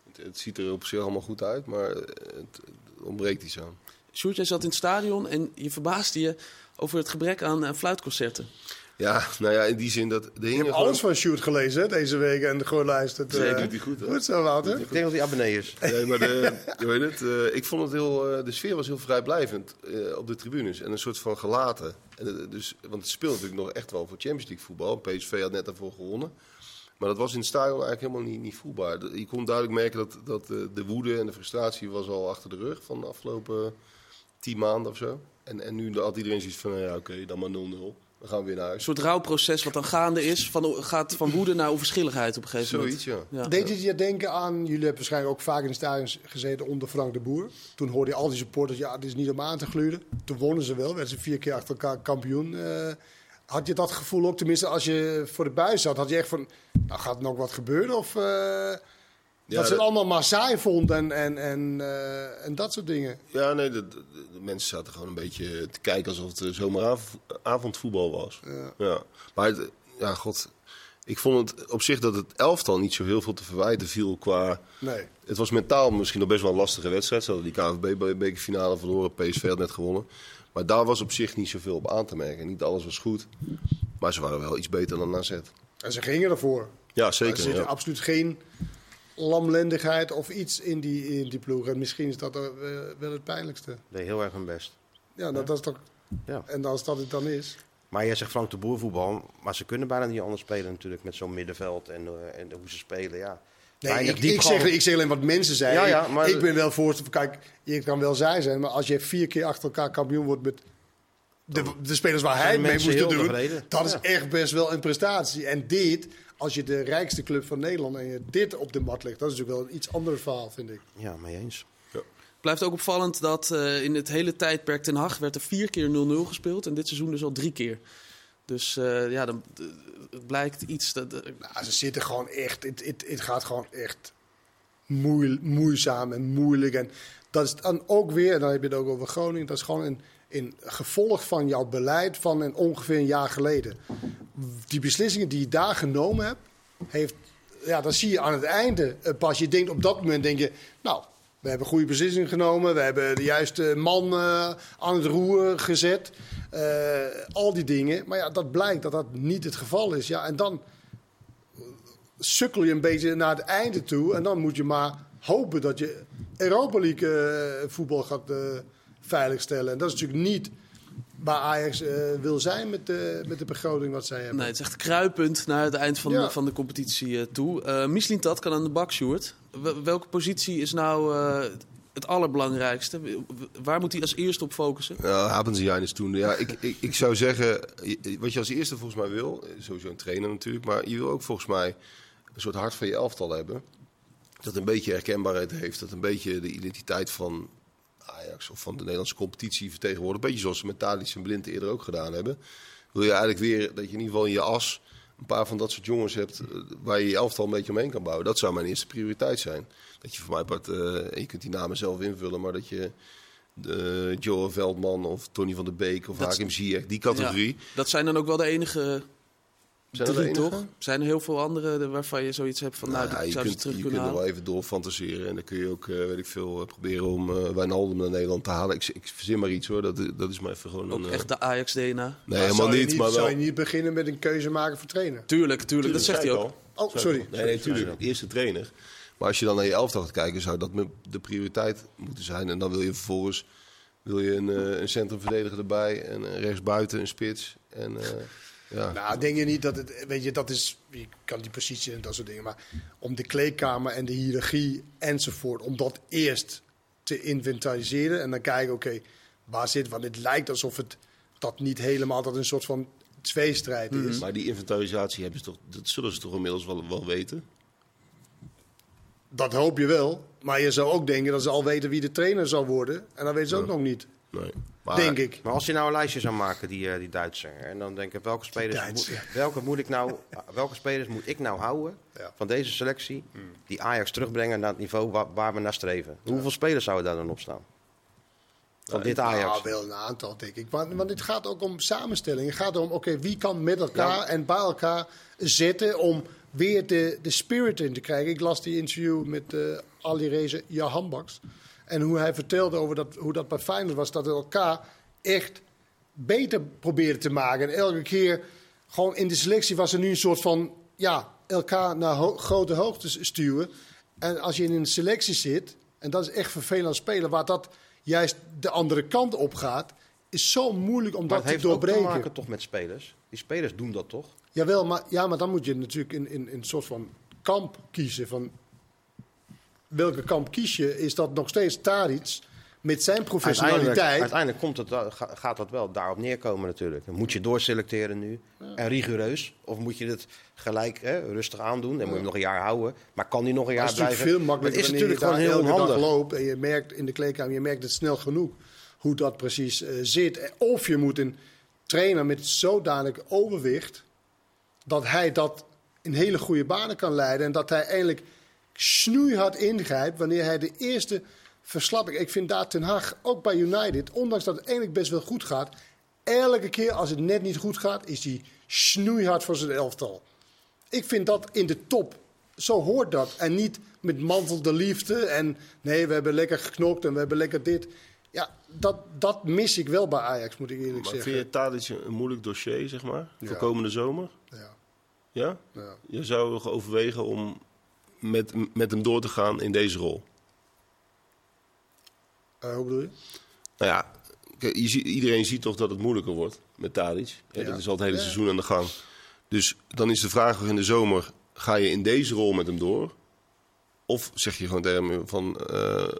Het, het ziet er op zich allemaal goed uit, maar het, het ontbreekt iets aan. Sjoerd, jij zat in het stadion en je verbaasde je over het gebrek aan eh, fluitconcerten. Ja, nou ja, in die zin dat... De Ik hingen heb alles van Sjoerd gelezen hè, deze week en gewoon luisterd. Nee, eh, doet hij goed, hè? Goed zo, Wouter. Ik denk dat hij abonnee is. Nee, maar de, je weet het, eh, ik vond het heel, eh, de sfeer was heel vrijblijvend eh, op de tribunes. En een soort van gelaten. En, dus, want het speelt natuurlijk nog echt wel voor Champions League voetbal. PSV had net daarvoor gewonnen. Maar dat was in het stadion eigenlijk helemaal niet, niet voelbaar. Je kon duidelijk merken dat, dat de woede en de frustratie was al achter de rug van de afgelopen tien maanden of zo. En, en nu had iedereen zoiets van, nou ja oké, dan maar 0-0. Dan gaan we weer naar Een huis. soort rouwproces wat dan gaande is. Van, gaat van woede naar onverschilligheid op een gegeven Zoiets, ja. moment. Ja. Deed het je denken aan, jullie hebben waarschijnlijk ook vaak in de stadion gezeten onder Frank de Boer. Toen hoorde je al die supporters, ja, het is niet om aan te gluren. Toen wonnen ze wel, werden ze vier keer achter elkaar kampioen. Eh, had je dat gevoel ook, tenminste als je voor de buis zat, had je echt van, nou gaat er nog wat gebeuren? Of eh, dat ze het allemaal maar saai vond en, en, en, eh, en dat soort dingen. Ja, nee, de, de- de mensen zaten gewoon een beetje te kijken alsof het eh, zomeravondvoetbal was. Ja. Ja. Maar het- ja, god. Ik vond het op zich dat het elftal niet zo heel veel te verwijten viel qua... Nee. Het was mentaal misschien nog best wel een lastige wedstrijd. Ze hadden die KNVB-bekerfinale verloren. PSV had net gewonnen. Maar daar was op zich niet zoveel op aan te merken. Niet alles was goed. Maar ze waren wel iets beter dan AZ. En ze gingen ervoor. Ja, er zeker. zit Ja. absoluut geen lamlendigheid of iets in die, in die ploeg. En misschien is dat eh, wel het pijnlijkste. Deed heel erg hun best. Ja, dat, dat is toch... Ja. En als dat het dan is... Maar jij zegt Frank de Boer voetbal, maar ze kunnen bijna niet anders spelen natuurlijk met zo'n middenveld en, eh, en hoe ze spelen. Ja. Nee, ik, ik, zeg, ik zeg alleen wat mensen zeiden. Ja, ja, maar- ik ben wel voorstander. Kijk, je kan wel zij zijn, maar als je vier keer achter elkaar kampioen wordt met de, de spelers waar hij zijn mee moest doen, dat is Ja. echt best wel een prestatie. En dit, als je de rijkste club van Nederland en je dit op de mat legt, dat is natuurlijk wel een iets ander verhaal, vind ik. ja, mee eens. Blijft ook opvallend dat eh, in het hele tijdperk Ten Hag werd er vier keer 0-0 gespeeld. En dit seizoen dus al drie keer. Dus eh, ja, dan, het blijkt iets... Dat, eh, Nou, ze zitten gewoon echt, het, het, het gaat gewoon echt moeil, moeizaam en moeilijk. En dat is dan ook weer, en dan heb je het ook over Groningen, dat is gewoon een, een gevolg van jouw beleid van een, ongeveer een jaar geleden. Die beslissingen die je daar genomen hebt, heeft, ja, dat zie je aan het einde eh, pas. Je denkt op dat moment, denk je, nou, we hebben goede beslissingen genomen, we hebben de juiste man eh, aan het roer gezet. Eh, al die dingen. Maar ja, dat blijkt dat dat niet het geval is. Ja, en dan sukkel je een beetje naar het einde toe. En dan moet je maar hopen dat je Europa League voetbal gaat veiligstellen. En dat is natuurlijk niet waar Ajax eh, wil zijn met de, met de begroting wat zij hebben. nee, het is echt kruipend naar het eind van, Ja. de, van de competitie eh, toe. Eh Mislintat kan aan de bak, Sjoerd. Wel- welke positie is nou eh, het allerbelangrijkste? Waar moet hij als eerste op focussen? Ja, Habenzijn is toen. Ja, ik, ik, ik zou zeggen, wat je als eerste volgens mij wil, sowieso een trainer natuurlijk, maar je wil ook volgens mij een soort hart van je elftal hebben. Dat een beetje herkenbaarheid heeft, dat een beetje de identiteit van Ajax of van de Nederlandse competitie vertegenwoordigt. Een beetje zoals ze met Tadic en Blind eerder ook gedaan hebben. Wil je eigenlijk weer dat je in ieder geval in je as een paar van dat soort jongens hebt eh, waar je je elftal een beetje omheen kan bouwen. Dat zou mijn eerste prioriteit zijn. Dat je voor mij part, eh, en je kunt die namen zelf invullen, maar dat je de Joe Veldman of Tony van der Beek of Dat- Hakim Ziyech, die categorie. Ja, dat zijn dan ook wel de enige Zijn drie, toch? Zijn er heel veel andere de- waarvan je zoiets hebt van... Nou, Nou ja, die je kunt, terug je kunnen kunt er wel even door fantaseren. En dan kun je ook, eh, weet ik veel, eh, proberen om eh Wijnaldum naar Nederland te halen. Ik, ik verzin maar iets hoor, dat, dat is maar even gewoon Ook een... echt de Ajax-DNA. Nee, Maar helemaal zou je niet, maar wel... Zou je niet beginnen met een keuze maken voor trainer? Tuurlijk, tuurlijk. Dat zegt hij ook. Oh, sorry. Nee, nee, natuurlijk. Eerste trainer. Maar als je dan naar je elftal gaat kijken, zou dat de prioriteit moeten zijn. En dan wil je vervolgens wil je een, eh, een centrumverdediger erbij. En een rechtsbuiten, een spits. En eh, ja. Nou, denk je niet dat het, weet je, dat is, je kan die positie en dat soort dingen, maar om de kleedkamer en de hiërarchie enzovoort, om dat eerst te inventariseren en dan kijken, oké, waar zit, want het lijkt alsof het dat niet helemaal, dat een soort van tweestrijd is. Maar die inventarisatie hebben ze toch, dat zullen ze toch inmiddels wel, wel weten? Dat hoop je wel. Maar je zou ook denken dat ze al weten wie de trainer zal worden. En dat weten ze ook nog niet, Nee. Maar, denk ik. Maar als je nou een lijstje zou maken, die, eh, die Duitser, en dan denk ik, welke spelers, moet, welke, moet ik nou, welke spelers moet ik nou houden Ja. van deze selectie, die Ajax terugbrengen naar het niveau waar, waar we naar streven? Hoeveel spelers zouden daar dan op staan? Van dit Ajax. Nou, wel een aantal, denk ik. Want, want het gaat ook om samenstelling. Het gaat om, oké, wie kan met elkaar en bij elkaar zitten om weer de, de spirit in te krijgen. Ik las die interview met eh Ali Reza Jahanbaks. En hoe hij vertelde over dat, hoe dat bij Feyenoord was. Dat het elkaar echt beter probeerde te maken. En elke keer, gewoon in de selectie was er nu een soort van... Ja, elkaar naar ho- grote hoogtes stuwen. En als je in een selectie zit, en dat is echt vervelend als speler... waar dat juist de andere kant op gaat... is zo moeilijk om Maar dat te heeft ook te doorbreken. maken toch met spelers. Die spelers doen dat toch? Jawel, maar, ja, maar dan moet je natuurlijk in, in, in een soort van kamp kiezen. Van welke kamp kies je? Is dat nog steeds Tadic met zijn professionaliteit? uiteindelijk komt het, gaat dat wel daarop neerkomen natuurlijk. Dan moet je doorselecteren nu. En rigoureus. Of moet je het gelijk hè, rustig aandoen. Dan moet je hem nog een jaar houden. Maar kan die nog een jaar het is natuurlijk blijven? veel makkelijker het is wanneer natuurlijk je gewoon heel loopt en je merkt in de kleedkamer, je merkt het snel genoeg hoe dat precies eh, zit. Of je moet een trainer met zodanig overwicht dat hij dat in hele goede banen kan leiden en dat hij eigenlijk snoeihard ingrijpt wanneer hij de eerste verslapping. Ik vind daar Ten Hag ook bij United, ondanks dat het eigenlijk best wel goed gaat, elke keer als het net niet goed gaat, is hij snoeihard voor zijn elftal. Ik vind dat in de top. Zo hoort dat. En niet met mantel de liefde. En nee, we hebben lekker geknokt en we hebben lekker dit. Ja, dat, dat mis ik wel bij Ajax, moet ik eerlijk maar zeggen. vind je Tadic een, moeilijk dossier, zeg maar? Voor Ja. komende zomer? Ja, Ja? ja. Je zou overwegen om met, met hem door te gaan in deze rol. Eh, hoe bedoel je? Nou ja, je ziet, iedereen ziet toch dat het moeilijker wordt met Tadic. Ja, Ja. Dat is al het hele Ja. seizoen aan de gang. Dus dan is de vraag in de zomer, ga je in deze rol met hem door? Of zeg je gewoon tegen hem van, eh,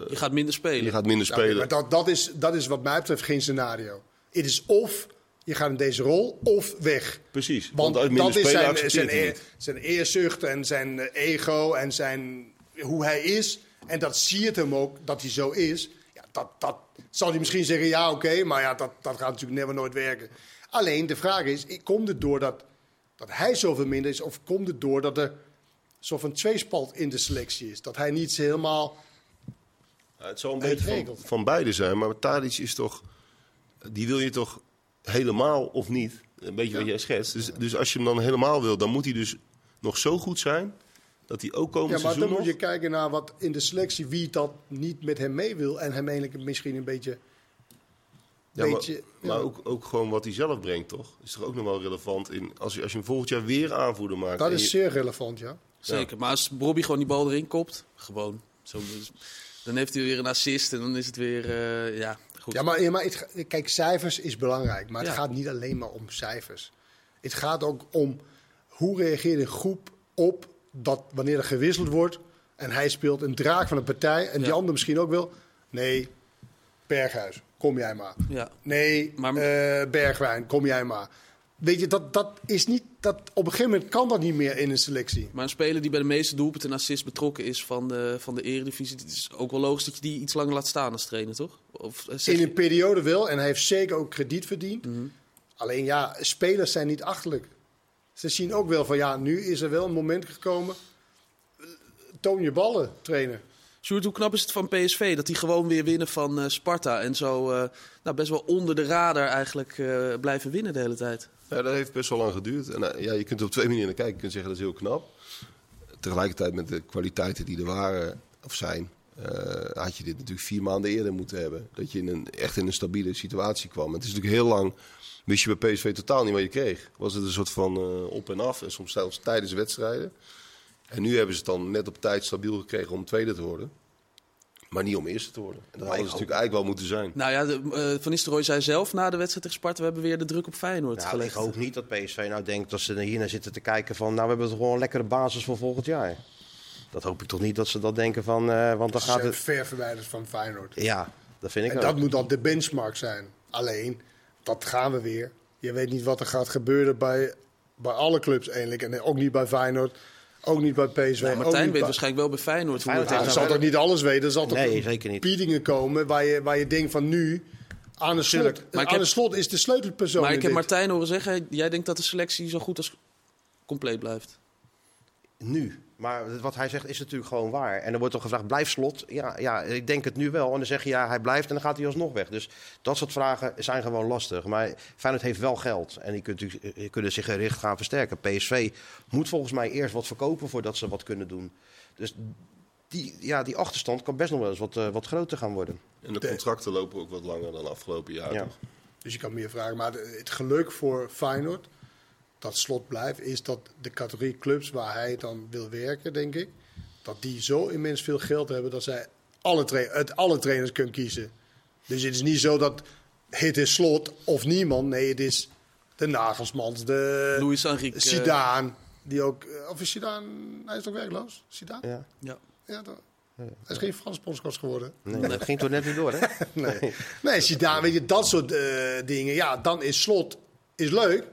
Je gaat minder spelen. je gaat minder Ja, spelen. maar dat, dat, is, dat is wat mij betreft geen scenario. Het is of je gaat in deze rol of weg. Precies, Want, want, dat is zijn, zijn, zijn eerzucht en zijn eh, ego en zijn, hoe hij is. En dat zie je het hem ook, dat hij zo is. Ja, dat, dat zal hij misschien zeggen, ja oké, maar ja, dat, dat gaat natuurlijk never nooit werken. Alleen de vraag is, komt het door dat, dat hij zoveel minder is... of komt het door dat er zo van tweespalt in de selectie is? Dat hij niet helemaal... Ja, het zal een beetje van, van beide zijn, maar Tadic is toch, die wil je toch helemaal of niet? Een beetje wat jij schetst. Dus, dus als je hem dan helemaal wil, dan moet hij dus nog zo goed zijn dat hij ook komend Ja, maar dan seizoen moet je kijken naar wat in de selectie... wie dat niet met hem mee wil en hem eigenlijk misschien een beetje... Ja, maar, beetje, maar ja. ook, ook gewoon wat hij zelf brengt, toch? Is toch ook nog wel relevant in als je, als je hem volgend jaar weer aanvoerder maakt. Dat is je- zeer relevant, ja. Zeker. Maar als Bobby gewoon die bal erin kopt, gewoon. Zo, dan heeft hij weer een assist en dan is het weer, eh, ja, goed. Ja, maar, ja, maar het, ga- kijk, cijfers is belangrijk. Maar het Ja. gaat niet alleen maar om cijfers. Het gaat ook om hoe reageert een groep op dat wanneer er gewisseld wordt... en hij speelt een draak van een partij en die ander misschien ook wel... Nee, Berghuis, kom jij maar. Ja. Nee, Maar- eh, Bergwijn, kom jij maar. Weet je, dat, dat is niet... Dat, op een gegeven moment kan dat niet meer in een selectie. Maar een speler die bij de meeste doelpunten en assists betrokken is van de, van de eredivisie... Het is ook wel logisch dat je die iets langer laat staan als trainer, toch? Of eh, In je- een periode wel. En hij heeft zeker ook krediet verdiend. Mhm. Alleen ja, spelers zijn niet achterlijk. Ze zien ook wel van ja, nu is er wel een moment gekomen. Toon je ballen, trainer. Sjoerd, hoe knap is het van PSV dat die gewoon weer winnen van eh, Sparta... en zo eh, nou, best wel onder de radar eigenlijk eh, blijven winnen de hele tijd? Ja, dat heeft best wel lang geduurd. En eh, ja, je kunt er op twee manieren naar kijken. Je kunt zeggen dat is heel knap. Tegelijkertijd met de kwaliteiten die er waren of zijn, eh, had je dit natuurlijk vier maanden eerder moeten hebben. Dat je in een, echt in een stabiele situatie kwam. Het is natuurlijk heel lang, wist je bij PSV totaal niet wat je kreeg. Was het een soort van eh, op en af en soms zelfs tijdens wedstrijden. En nu hebben ze het dan net op tijd stabiel gekregen om tweede te worden. Maar niet om eerste te worden. En dat hadden ze natuurlijk eigenlijk wel moeten zijn. Nou ja, de, eh, Van Nistelrooy zei zelf na de wedstrijd tegen Sparta... we hebben weer de druk op Feyenoord Nou, gelegd. ik hoop niet dat PSV nou denkt dat ze hier naar zitten te kijken van... nou, we hebben toch gewoon een lekkere basis voor volgend jaar. Dat hoop ik toch niet dat ze dat denken van... eh, want dan Ze gaat het... ver verwijderd van Feyenoord. Ja, dat vind ik En ook. dat moet dan de benchmark zijn. Alleen, dat gaan we weer. je weet niet wat er gaat gebeuren bij, bij alle clubs eigenlijk. En ook niet bij Feyenoord, ook niet bij PSV. Ja, ook Martijn niet weet bij- waarschijnlijk wel bij Feyenoord hoe Feyenoord Ja, er zal toch niet alles weten? Er zal toch Nee, zeker niet. biedingen komen waar je, waar je denkt van nu... Aan de, slot, maar ik aan heb- de slot is de sleutelpersoon. Maar ik heb dit. Martijn horen zeggen, jij denkt dat de selectie zo goed als compleet blijft. Nu. Maar wat hij zegt is natuurlijk gewoon waar. En er wordt toch gevraagd, blijf slot? Ja, ja, ik denk het nu wel. En dan zeg je, ja, hij blijft en dan gaat hij alsnog weg. Dus dat soort vragen zijn gewoon lastig. Maar Feyenoord heeft wel geld. En die kunt natuurlijk- die kunnen zich gericht gaan versterken. PSV moet volgens mij eerst wat verkopen voordat ze wat kunnen doen. Dus die, ja, die achterstand kan best nog wel eens wat, eh, wat groter gaan worden. En de contracten lopen ook wat langer dan afgelopen jaar. Ja. toch? Dus je kan meer vragen. Maar het geluk voor Feyenoord, dat slot blijft, is dat de categorie clubs waar hij dan wil werken, denk ik, dat die zo immens veel geld hebben dat zij alle, tra- uit alle trainers kunnen kiezen. Dus het is niet zo dat het is slot of niemand. Nee, het is de Nagelsmans, de Luis Enrique. Zidane, die ook... eh, Of is Zidane... Hij is toch werkloos? Zidane? Ja. Ja. Ja? Hij is geen Frans bondscoach geworden. Nee, dat ging toch net niet door, hè? Nee, nee Zidane, weet je, dat soort eh, dingen. Ja, dan is slot is leuk,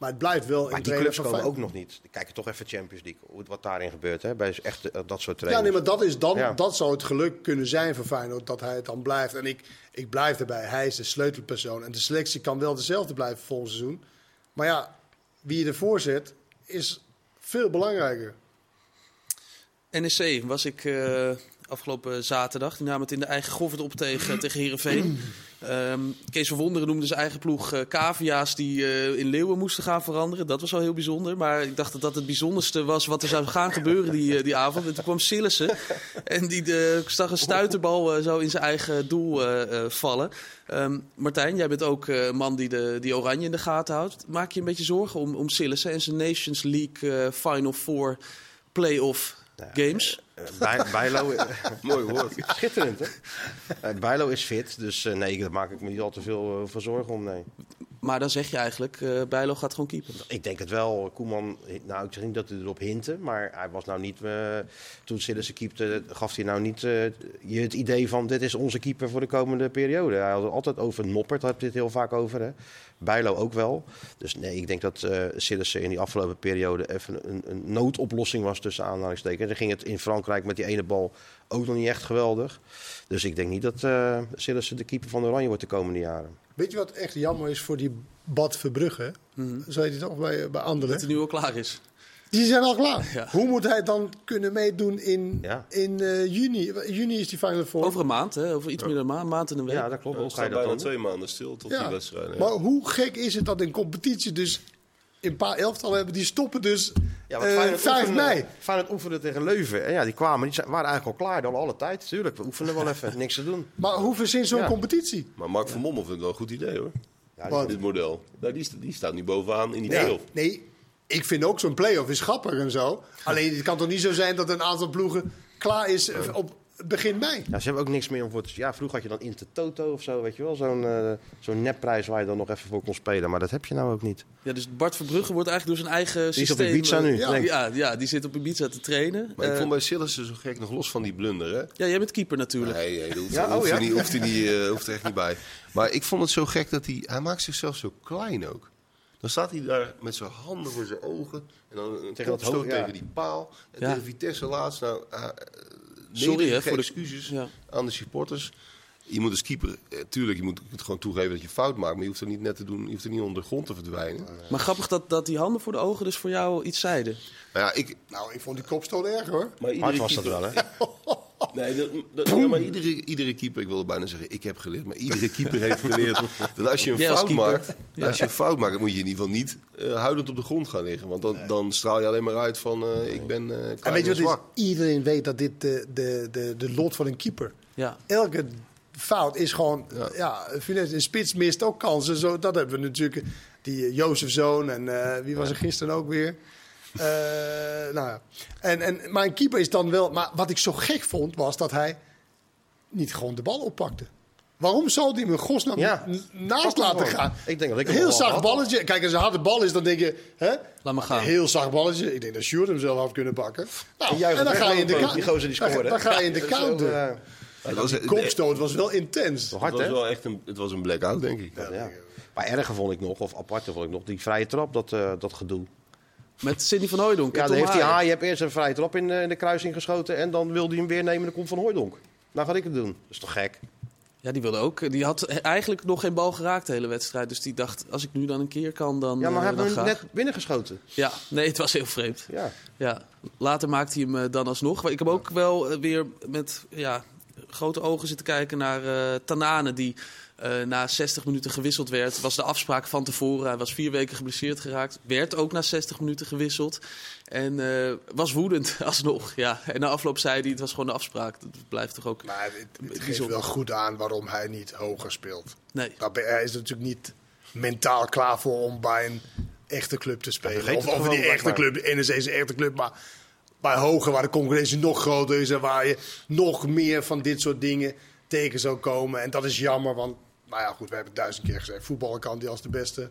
maar het blijft wel Maar een die clubs komen ook nog niet. Kijk toch even Champions League, wat daarin gebeurt. Hè? Bij echt eh, dat soort Ja, trainers. nee, maar dat, is dan, Ja. dat zou het geluk kunnen zijn voor Feyenoord, dat hij het dan blijft. En ik, ik blijf erbij, hij is de sleutelpersoon. En de selectie kan wel dezelfde blijven volgend seizoen. Maar ja, wie je ervoor zet, is veel belangrijker. NEC was ik eh, afgelopen zaterdag. Die nam het in de eigen goffert op tegen, tegen Heerenveen. Ehm Kees van Wonderen noemde zijn eigen ploeg eh cavia's die eh, in Leeuwen moesten gaan veranderen. Dat was wel heel bijzonder. Maar ik dacht dat dat het bijzonderste was wat er zou gaan gebeuren die, eh, die avond. En toen kwam Sillissen. En die eh, zag een stuiterbal zo in zijn eigen doel vallen. Ehm, Martijn, jij bent ook een man die, de, die Oranje in de gaten houdt. Maak je een beetje zorgen om, om Sillissen en zijn Nations League Final Four play-off games? Eh, Bij, Bijlo, Mooi woord. schitterend hè? Eh, Bijlo is fit, dus eh, nee, daar maak ik me niet al te veel van zorgen om, nee. Maar dan zeg je eigenlijk, eh Bijlo gaat gewoon keeper. Ik denk het wel. Koeman, nou ik zeg niet dat hij erop hintte, maar hij was nou niet, toen Sillissen keepte, gaf hij nou niet eh, je het idee van dit is onze keeper voor de komende periode. Hij had het altijd over Noppert, had dit heel vaak over. Hè? Bijlo ook wel. Dus nee, ik denk dat eh Sillissen in die afgelopen periode even een, een noodoplossing was tussen aanhalingstekens. Dan ging het in Frankrijk met die ene bal ook nog niet echt geweldig. Dus ik denk niet dat eh Sillissen de keeper van Oranje wordt de komende jaren. Weet je wat echt jammer is voor die Bad Verbrugge? Zo heet hij toch bij, bij Dat anderen? hij nu al klaar is. Die zijn al klaar. Ja. Hoe moet hij dan kunnen meedoen in, Ja. in eh, juni? Juni is die Final Four. Over een maand, hè? over iets meer dan een maand, maand en een week. Ja, dat klopt. We ga je staan dat bijna dan? twee maanden stil tot die Ja. wedstrijd. Maar hoe gek is het dat in competitie dus een paar elftallen hebben die stoppen dus Ja, Feyenoord 5 oefende- mei. Feyenoord oefende tegen Leuven. En ja, die kwamen, die zijn- waren eigenlijk al klaar dan alle tijd. Tuurlijk, we oefenen wel even, niks te doen. Maar hoe verzin zo'n Ja. competitie? Maar Mark van Mommel vindt het wel een goed idee hoor. Ja? Dit model. Nou, die, die staat nu bovenaan in die Nee, play-off. nee, ik vind ook zo'n play-off is grappig en zo. Alleen het kan toch niet zo zijn dat een aantal ploegen klaar is eh, op begin mei. Ja, ze hebben ook niks meer om voor te... Ja, vroeger had je dan Inter Toto of zo, weet je wel. Zo'n eh, zo'n nepprijs waar je dan nog even voor kon spelen. Maar dat heb je nou ook niet. Ja, dus Bart Verbrugge wordt eigenlijk door zijn eigen Die is op systeem... Ibiza nu, eh. Ja, ja, die zit op Ibiza te trainen. Maar ik Eh, vond bij Sillissen zo gek, nog los van die blunder hè. Ja, jij bent keeper natuurlijk. Nee, hoeft, Ja, oh, hoeft, ja? er niet, hoeft, er niet, hoeft echt niet bij. Maar ik vond het zo gek dat hij... Hij maakt zichzelf zo klein ook. Dan staat hij daar met zijn handen voor zijn ogen. En dan een Tegen dat tegen die paal. En Ja. tegen Vitesse laatst. Nou, uh, Sorry, hè, voor de- excuses Ja. aan de supporters. Je moet als keeper... eh, tuurlijk, je moet het gewoon toegeven dat je fout maakt. Maar je hoeft er niet net te doen... Je hoeft er niet onder de grond te verdwijnen. Maar grappig dat, dat die handen voor de ogen dus voor jou iets zeiden. Maar ja, ik... Nou, ik vond die kopstoot erg hoor. Maar Hard was dat wel, hè? Nee, dat, dat- ja, maar iedere, iedere keeper, ik wilde bijna zeggen, ik heb geleerd, maar iedere keeper heeft geleerd dat als je een fout keeper. maakt, Ja. als je een fout maakt, dan moet je in ieder geval niet eh, huilend op de grond gaan liggen, want dan, dan straal je alleen maar uit van eh, ik ben eh En weet je en wat zwak. het is? Iedereen weet dat dit de, de, de, de lot van een keeper. Ja. Elke fout is gewoon... Ja, in spits mist ook kansen. Zo, dat hebben we natuurlijk. Die uh, Jozef Zoon en eh, wie was er gisteren ook weer? Eh, nou ja. En, en, maar een keeper is dan wel... Maar wat ik zo gek vond, was dat hij niet gewoon de bal oppakte. Waarom zou hij in godsnaam Ja. naast laten gaan? Ik denk dat ik Heel zacht had. balletje. Kijk, als een harde bal is, dan denk je... Hè? Laat maar gaan. Heel zacht balletje. Ik denk dat Sjoerd hem zelf had kunnen pakken. Nou, En dan ga je in de die gozer die dan- scoorde. Dan ga je in de counter. Die kopstoot was wel intens. Hard, het was wel echt een, het was een blackout, denk ik. Ja. Maar erger vond ik nog, of aparter vond ik nog, die vrije trap, dat, eh, dat gedoe. Met Sidney van Hooijdonk. Ja, dan heeft hij hebt eerst een vrije trap in, eh, in de kruising geschoten en dan wil hij hem weer nemen en dan komt Van Hooijdonk. Nou ga ik het doen. Dat is toch gek? Ja, die wilde ook. Die had eigenlijk nog geen bal geraakt de hele wedstrijd. Dus die dacht, als ik nu dan een keer kan, dan Ja, maar eh, heeft dan hem net binnengeschoten. Ja, nee, het was heel vreemd. Ja. Ja, later maakte hij hem eh, dan alsnog. Maar ik heb ook wel eh, weer met ja, grote ogen zitten kijken naar eh, Tanane, die eh, na 60 minuten gewisseld werd. Was de afspraak van tevoren. Hij was vier weken geblesseerd geraakt. Werd ook na 60 minuten gewisseld. En eh, was woedend alsnog. Ja. En na afloop zei hij, het was gewoon de afspraak. Dat blijft toch ook... Maar het, het geeft wel goed aan waarom hij niet hoger speelt. Nee. Hij is natuurlijk niet mentaal klaar voor om bij een echte club te spelen. of of die echte club, NEC is een echte club, maar bij hoger waar de concurrentie nog groter is en waar je nog meer van dit soort dingen tegen zou komen. En dat is jammer, want nou ja, goed, we hebben het duizend keer gezegd, voetballen kan die als de beste.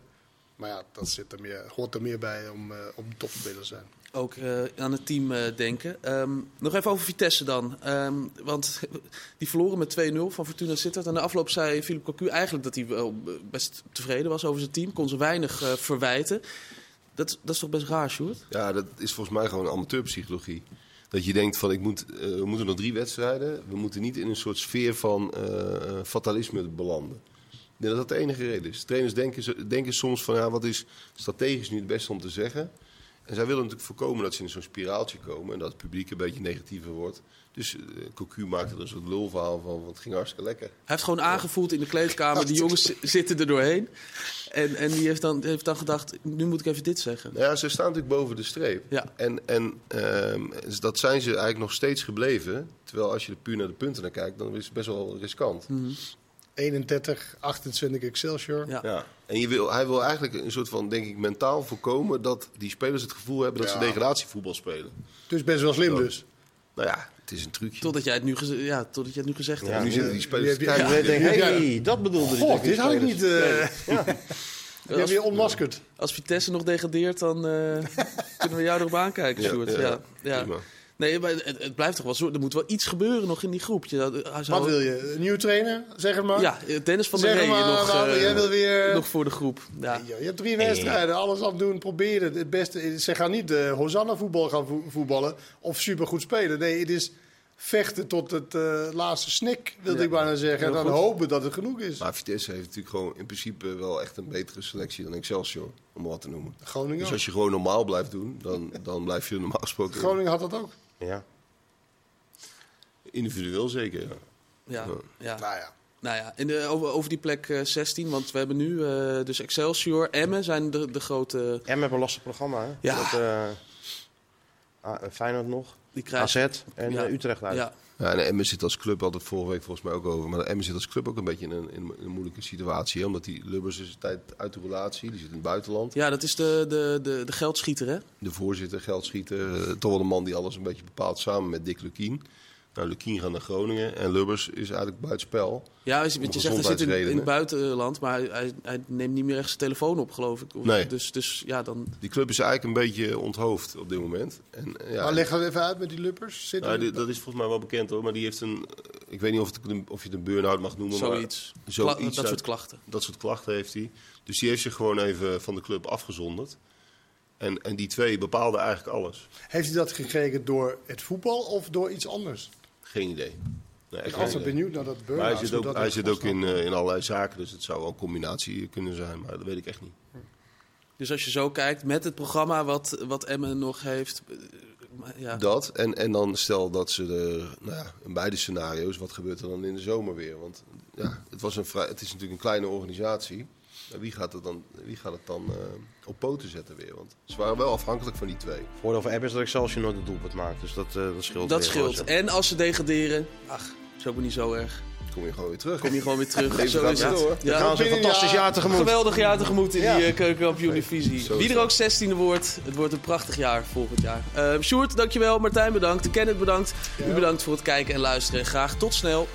Maar ja, dat zit er meer, hoort er meer bij om, eh om topspeler te zijn. ook eh, aan het team eh, denken. Ehm, nog even over Vitesse dan. Ehm, want die verloren met 2-0 van Fortuna Sittard. En de afloop zei Philippe Cocu eigenlijk dat hij wel best tevreden was over zijn team. Kon ze weinig eh, verwijten. Dat, dat is toch best raar, Sjoerd? Ja, dat is volgens mij gewoon amateurpsychologie. Dat je denkt van, ik moet, eh, we moeten nog drie wedstrijden. We moeten niet in een soort sfeer van eh, fatalisme belanden. Ik denk dat dat de enige reden is. Trainers denken, denken soms van, ja, wat is strategisch nu het beste om te zeggen? En zij willen natuurlijk voorkomen dat ze in zo'n spiraaltje komen. En dat het publiek een beetje negatiever wordt. Dus eh Cocu maakte er een soort lulverhaal van, want het ging hartstikke lekker. Hij heeft gewoon aangevoeld in de kleedkamer. Die jongens zi- zitten er doorheen. En, en die heeft dan, heeft dan gedacht, nu moet ik even dit zeggen. Nou ja, ze staan natuurlijk boven de streep. Ja. En, en ehm, dat zijn ze eigenlijk nog steeds gebleven. Terwijl als je er puur naar de punten naar kijkt, dan is het best wel riskant. 31, 28 Excelsior. Ja. Ja. En je wil, hij wil eigenlijk een soort van, denk ik, mentaal voorkomen dat die spelers het gevoel hebben dat Ja. ze degradatievoetbal spelen. Dus best wel slim dus. Nou ja, het is een trucje. Totdat jij het nu, ja, totdat jij het nu gezegd Ja, hebt. nu zitten die spelers te kijken. Denk, hey, dat bedoelde hij. God, dit had ik niet. eh Je hebt Als, weer onmaskerd. als Vitesse nog degradeert, dan eh, kunnen we jou erop aankijken, Ja, Sjoerd. ja, Ja, ja. prima. Nee, maar het, het blijft toch wel zo. Er moet wel iets gebeuren nog in die groep. Je, zou- Wat wil je? Een nieuwe trainer? Zeg het maar. Ja, Dennis van der Rey nog, eh, jij wil weer... nog voor de groep. Ja. Ja, je hebt drie wedstrijden, alles afdoen, proberen. Het beste, ze gaan niet uh, Hosanna voetbal gaan vo- voetballen of supergoed spelen. Nee, het is vechten tot het eh, laatste snik, wilde Ja. ik bijna zeggen. En dan goed. hopen dat het genoeg is. Maar Vitesse heeft natuurlijk gewoon in principe wel echt een betere selectie dan Excelsior, om wat te noemen. Groningen Dus als je gewoon normaal blijft doen, dan, dan blijf je normaal gesproken Groningen had dat ook. Ja. individueel zeker. Ja. Ja, ja. Nou ja. Nou ja, in de, over, over die plek eh, 16, want we hebben nu eh, dus Excelsior, Emmen zijn de, de grote... En met een lastig programma, hè? Ja. Dat, eh, ah, Feyenoord nog, Die AZ en Ja. eh, Utrecht uit. ja, Ja, en Emmen zit als club, altijd vorige week volgens mij ook over. Maar Emmen zit als club ook een beetje in een, in een moeilijke situatie. Hè? Omdat die Lubbers is een tijd uit de relatie, die zit in het buitenland. ja, dat is de, de, de, de geldschieter, hè? De voorzitter, geldschieter, eh, toch wel een man die alles een beetje bepaalt samen met Dick Lukien. Nou, Lukien gaat naar Groningen en Lubbers is eigenlijk buitenspel. Ja, Om je zegt hij zit in, in het buitenland, maar hij, hij, neemt niet meer echt zijn telefoon op, geloof ik. Nee. Dus, dus ja, dan... Die club is eigenlijk een beetje onthoofd op dit moment. En, eh, ja, Maar leg het even uit met die Luppers. Zit nou, die- dat is volgens mij wel bekend hoor, maar die heeft een, eh, ik weet niet of, het, of je het een burn-out mag noemen. Zoiets. Maar zoiets Kla- dat uit- soort klachten. Dat soort klachten heeft hij. Dus die heeft zich gewoon even van de club afgezonderd. En, en die twee bepaalden eigenlijk alles. Heeft hij dat gekregen door het voetbal of door iets anders? Geen idee. Nee, Ik idee. benieuwd naar dat Maar burn hij zit ook, hij zit ook in, eh, in allerlei zaken, dus het zou wel een combinatie kunnen zijn, maar dat weet ik echt niet. Dus als je zo kijkt, met het programma wat, wat Emmen nog heeft... eh, ja, Dat, en, en dan stel dat ze de, nou ja, in beide scenario's, wat gebeurt er dan in de zomer weer? Want ja, het, was een vrij, het is natuurlijk een kleine organisatie. Wie gaat het dan, wie gaat het dan eh, op poten zetten weer? Want ze waren wel afhankelijk van die twee. Voordeel van App is dat Excelsior nooit een doelpunt maakt. Dus dat, eh, dat scheelt dat weer, scheelt. En als ze degraderen, ach, is ook niet zo erg. Kom je gewoon weer terug. Kom je gewoon weer terug. Leven zo is het. door. Dan gaan ze een fantastisch ja, jaar tegemoet. Geweldig jaar tegemoet in Ja. die uh, keukenkampioen-divisie. Wie er ook 16e wordt, het wordt een prachtig jaar volgend jaar. Uh, Sjoerd, dankjewel. Martijn, bedankt. Kenneth, bedankt. U bedankt voor het kijken en luisteren. En graag tot snel.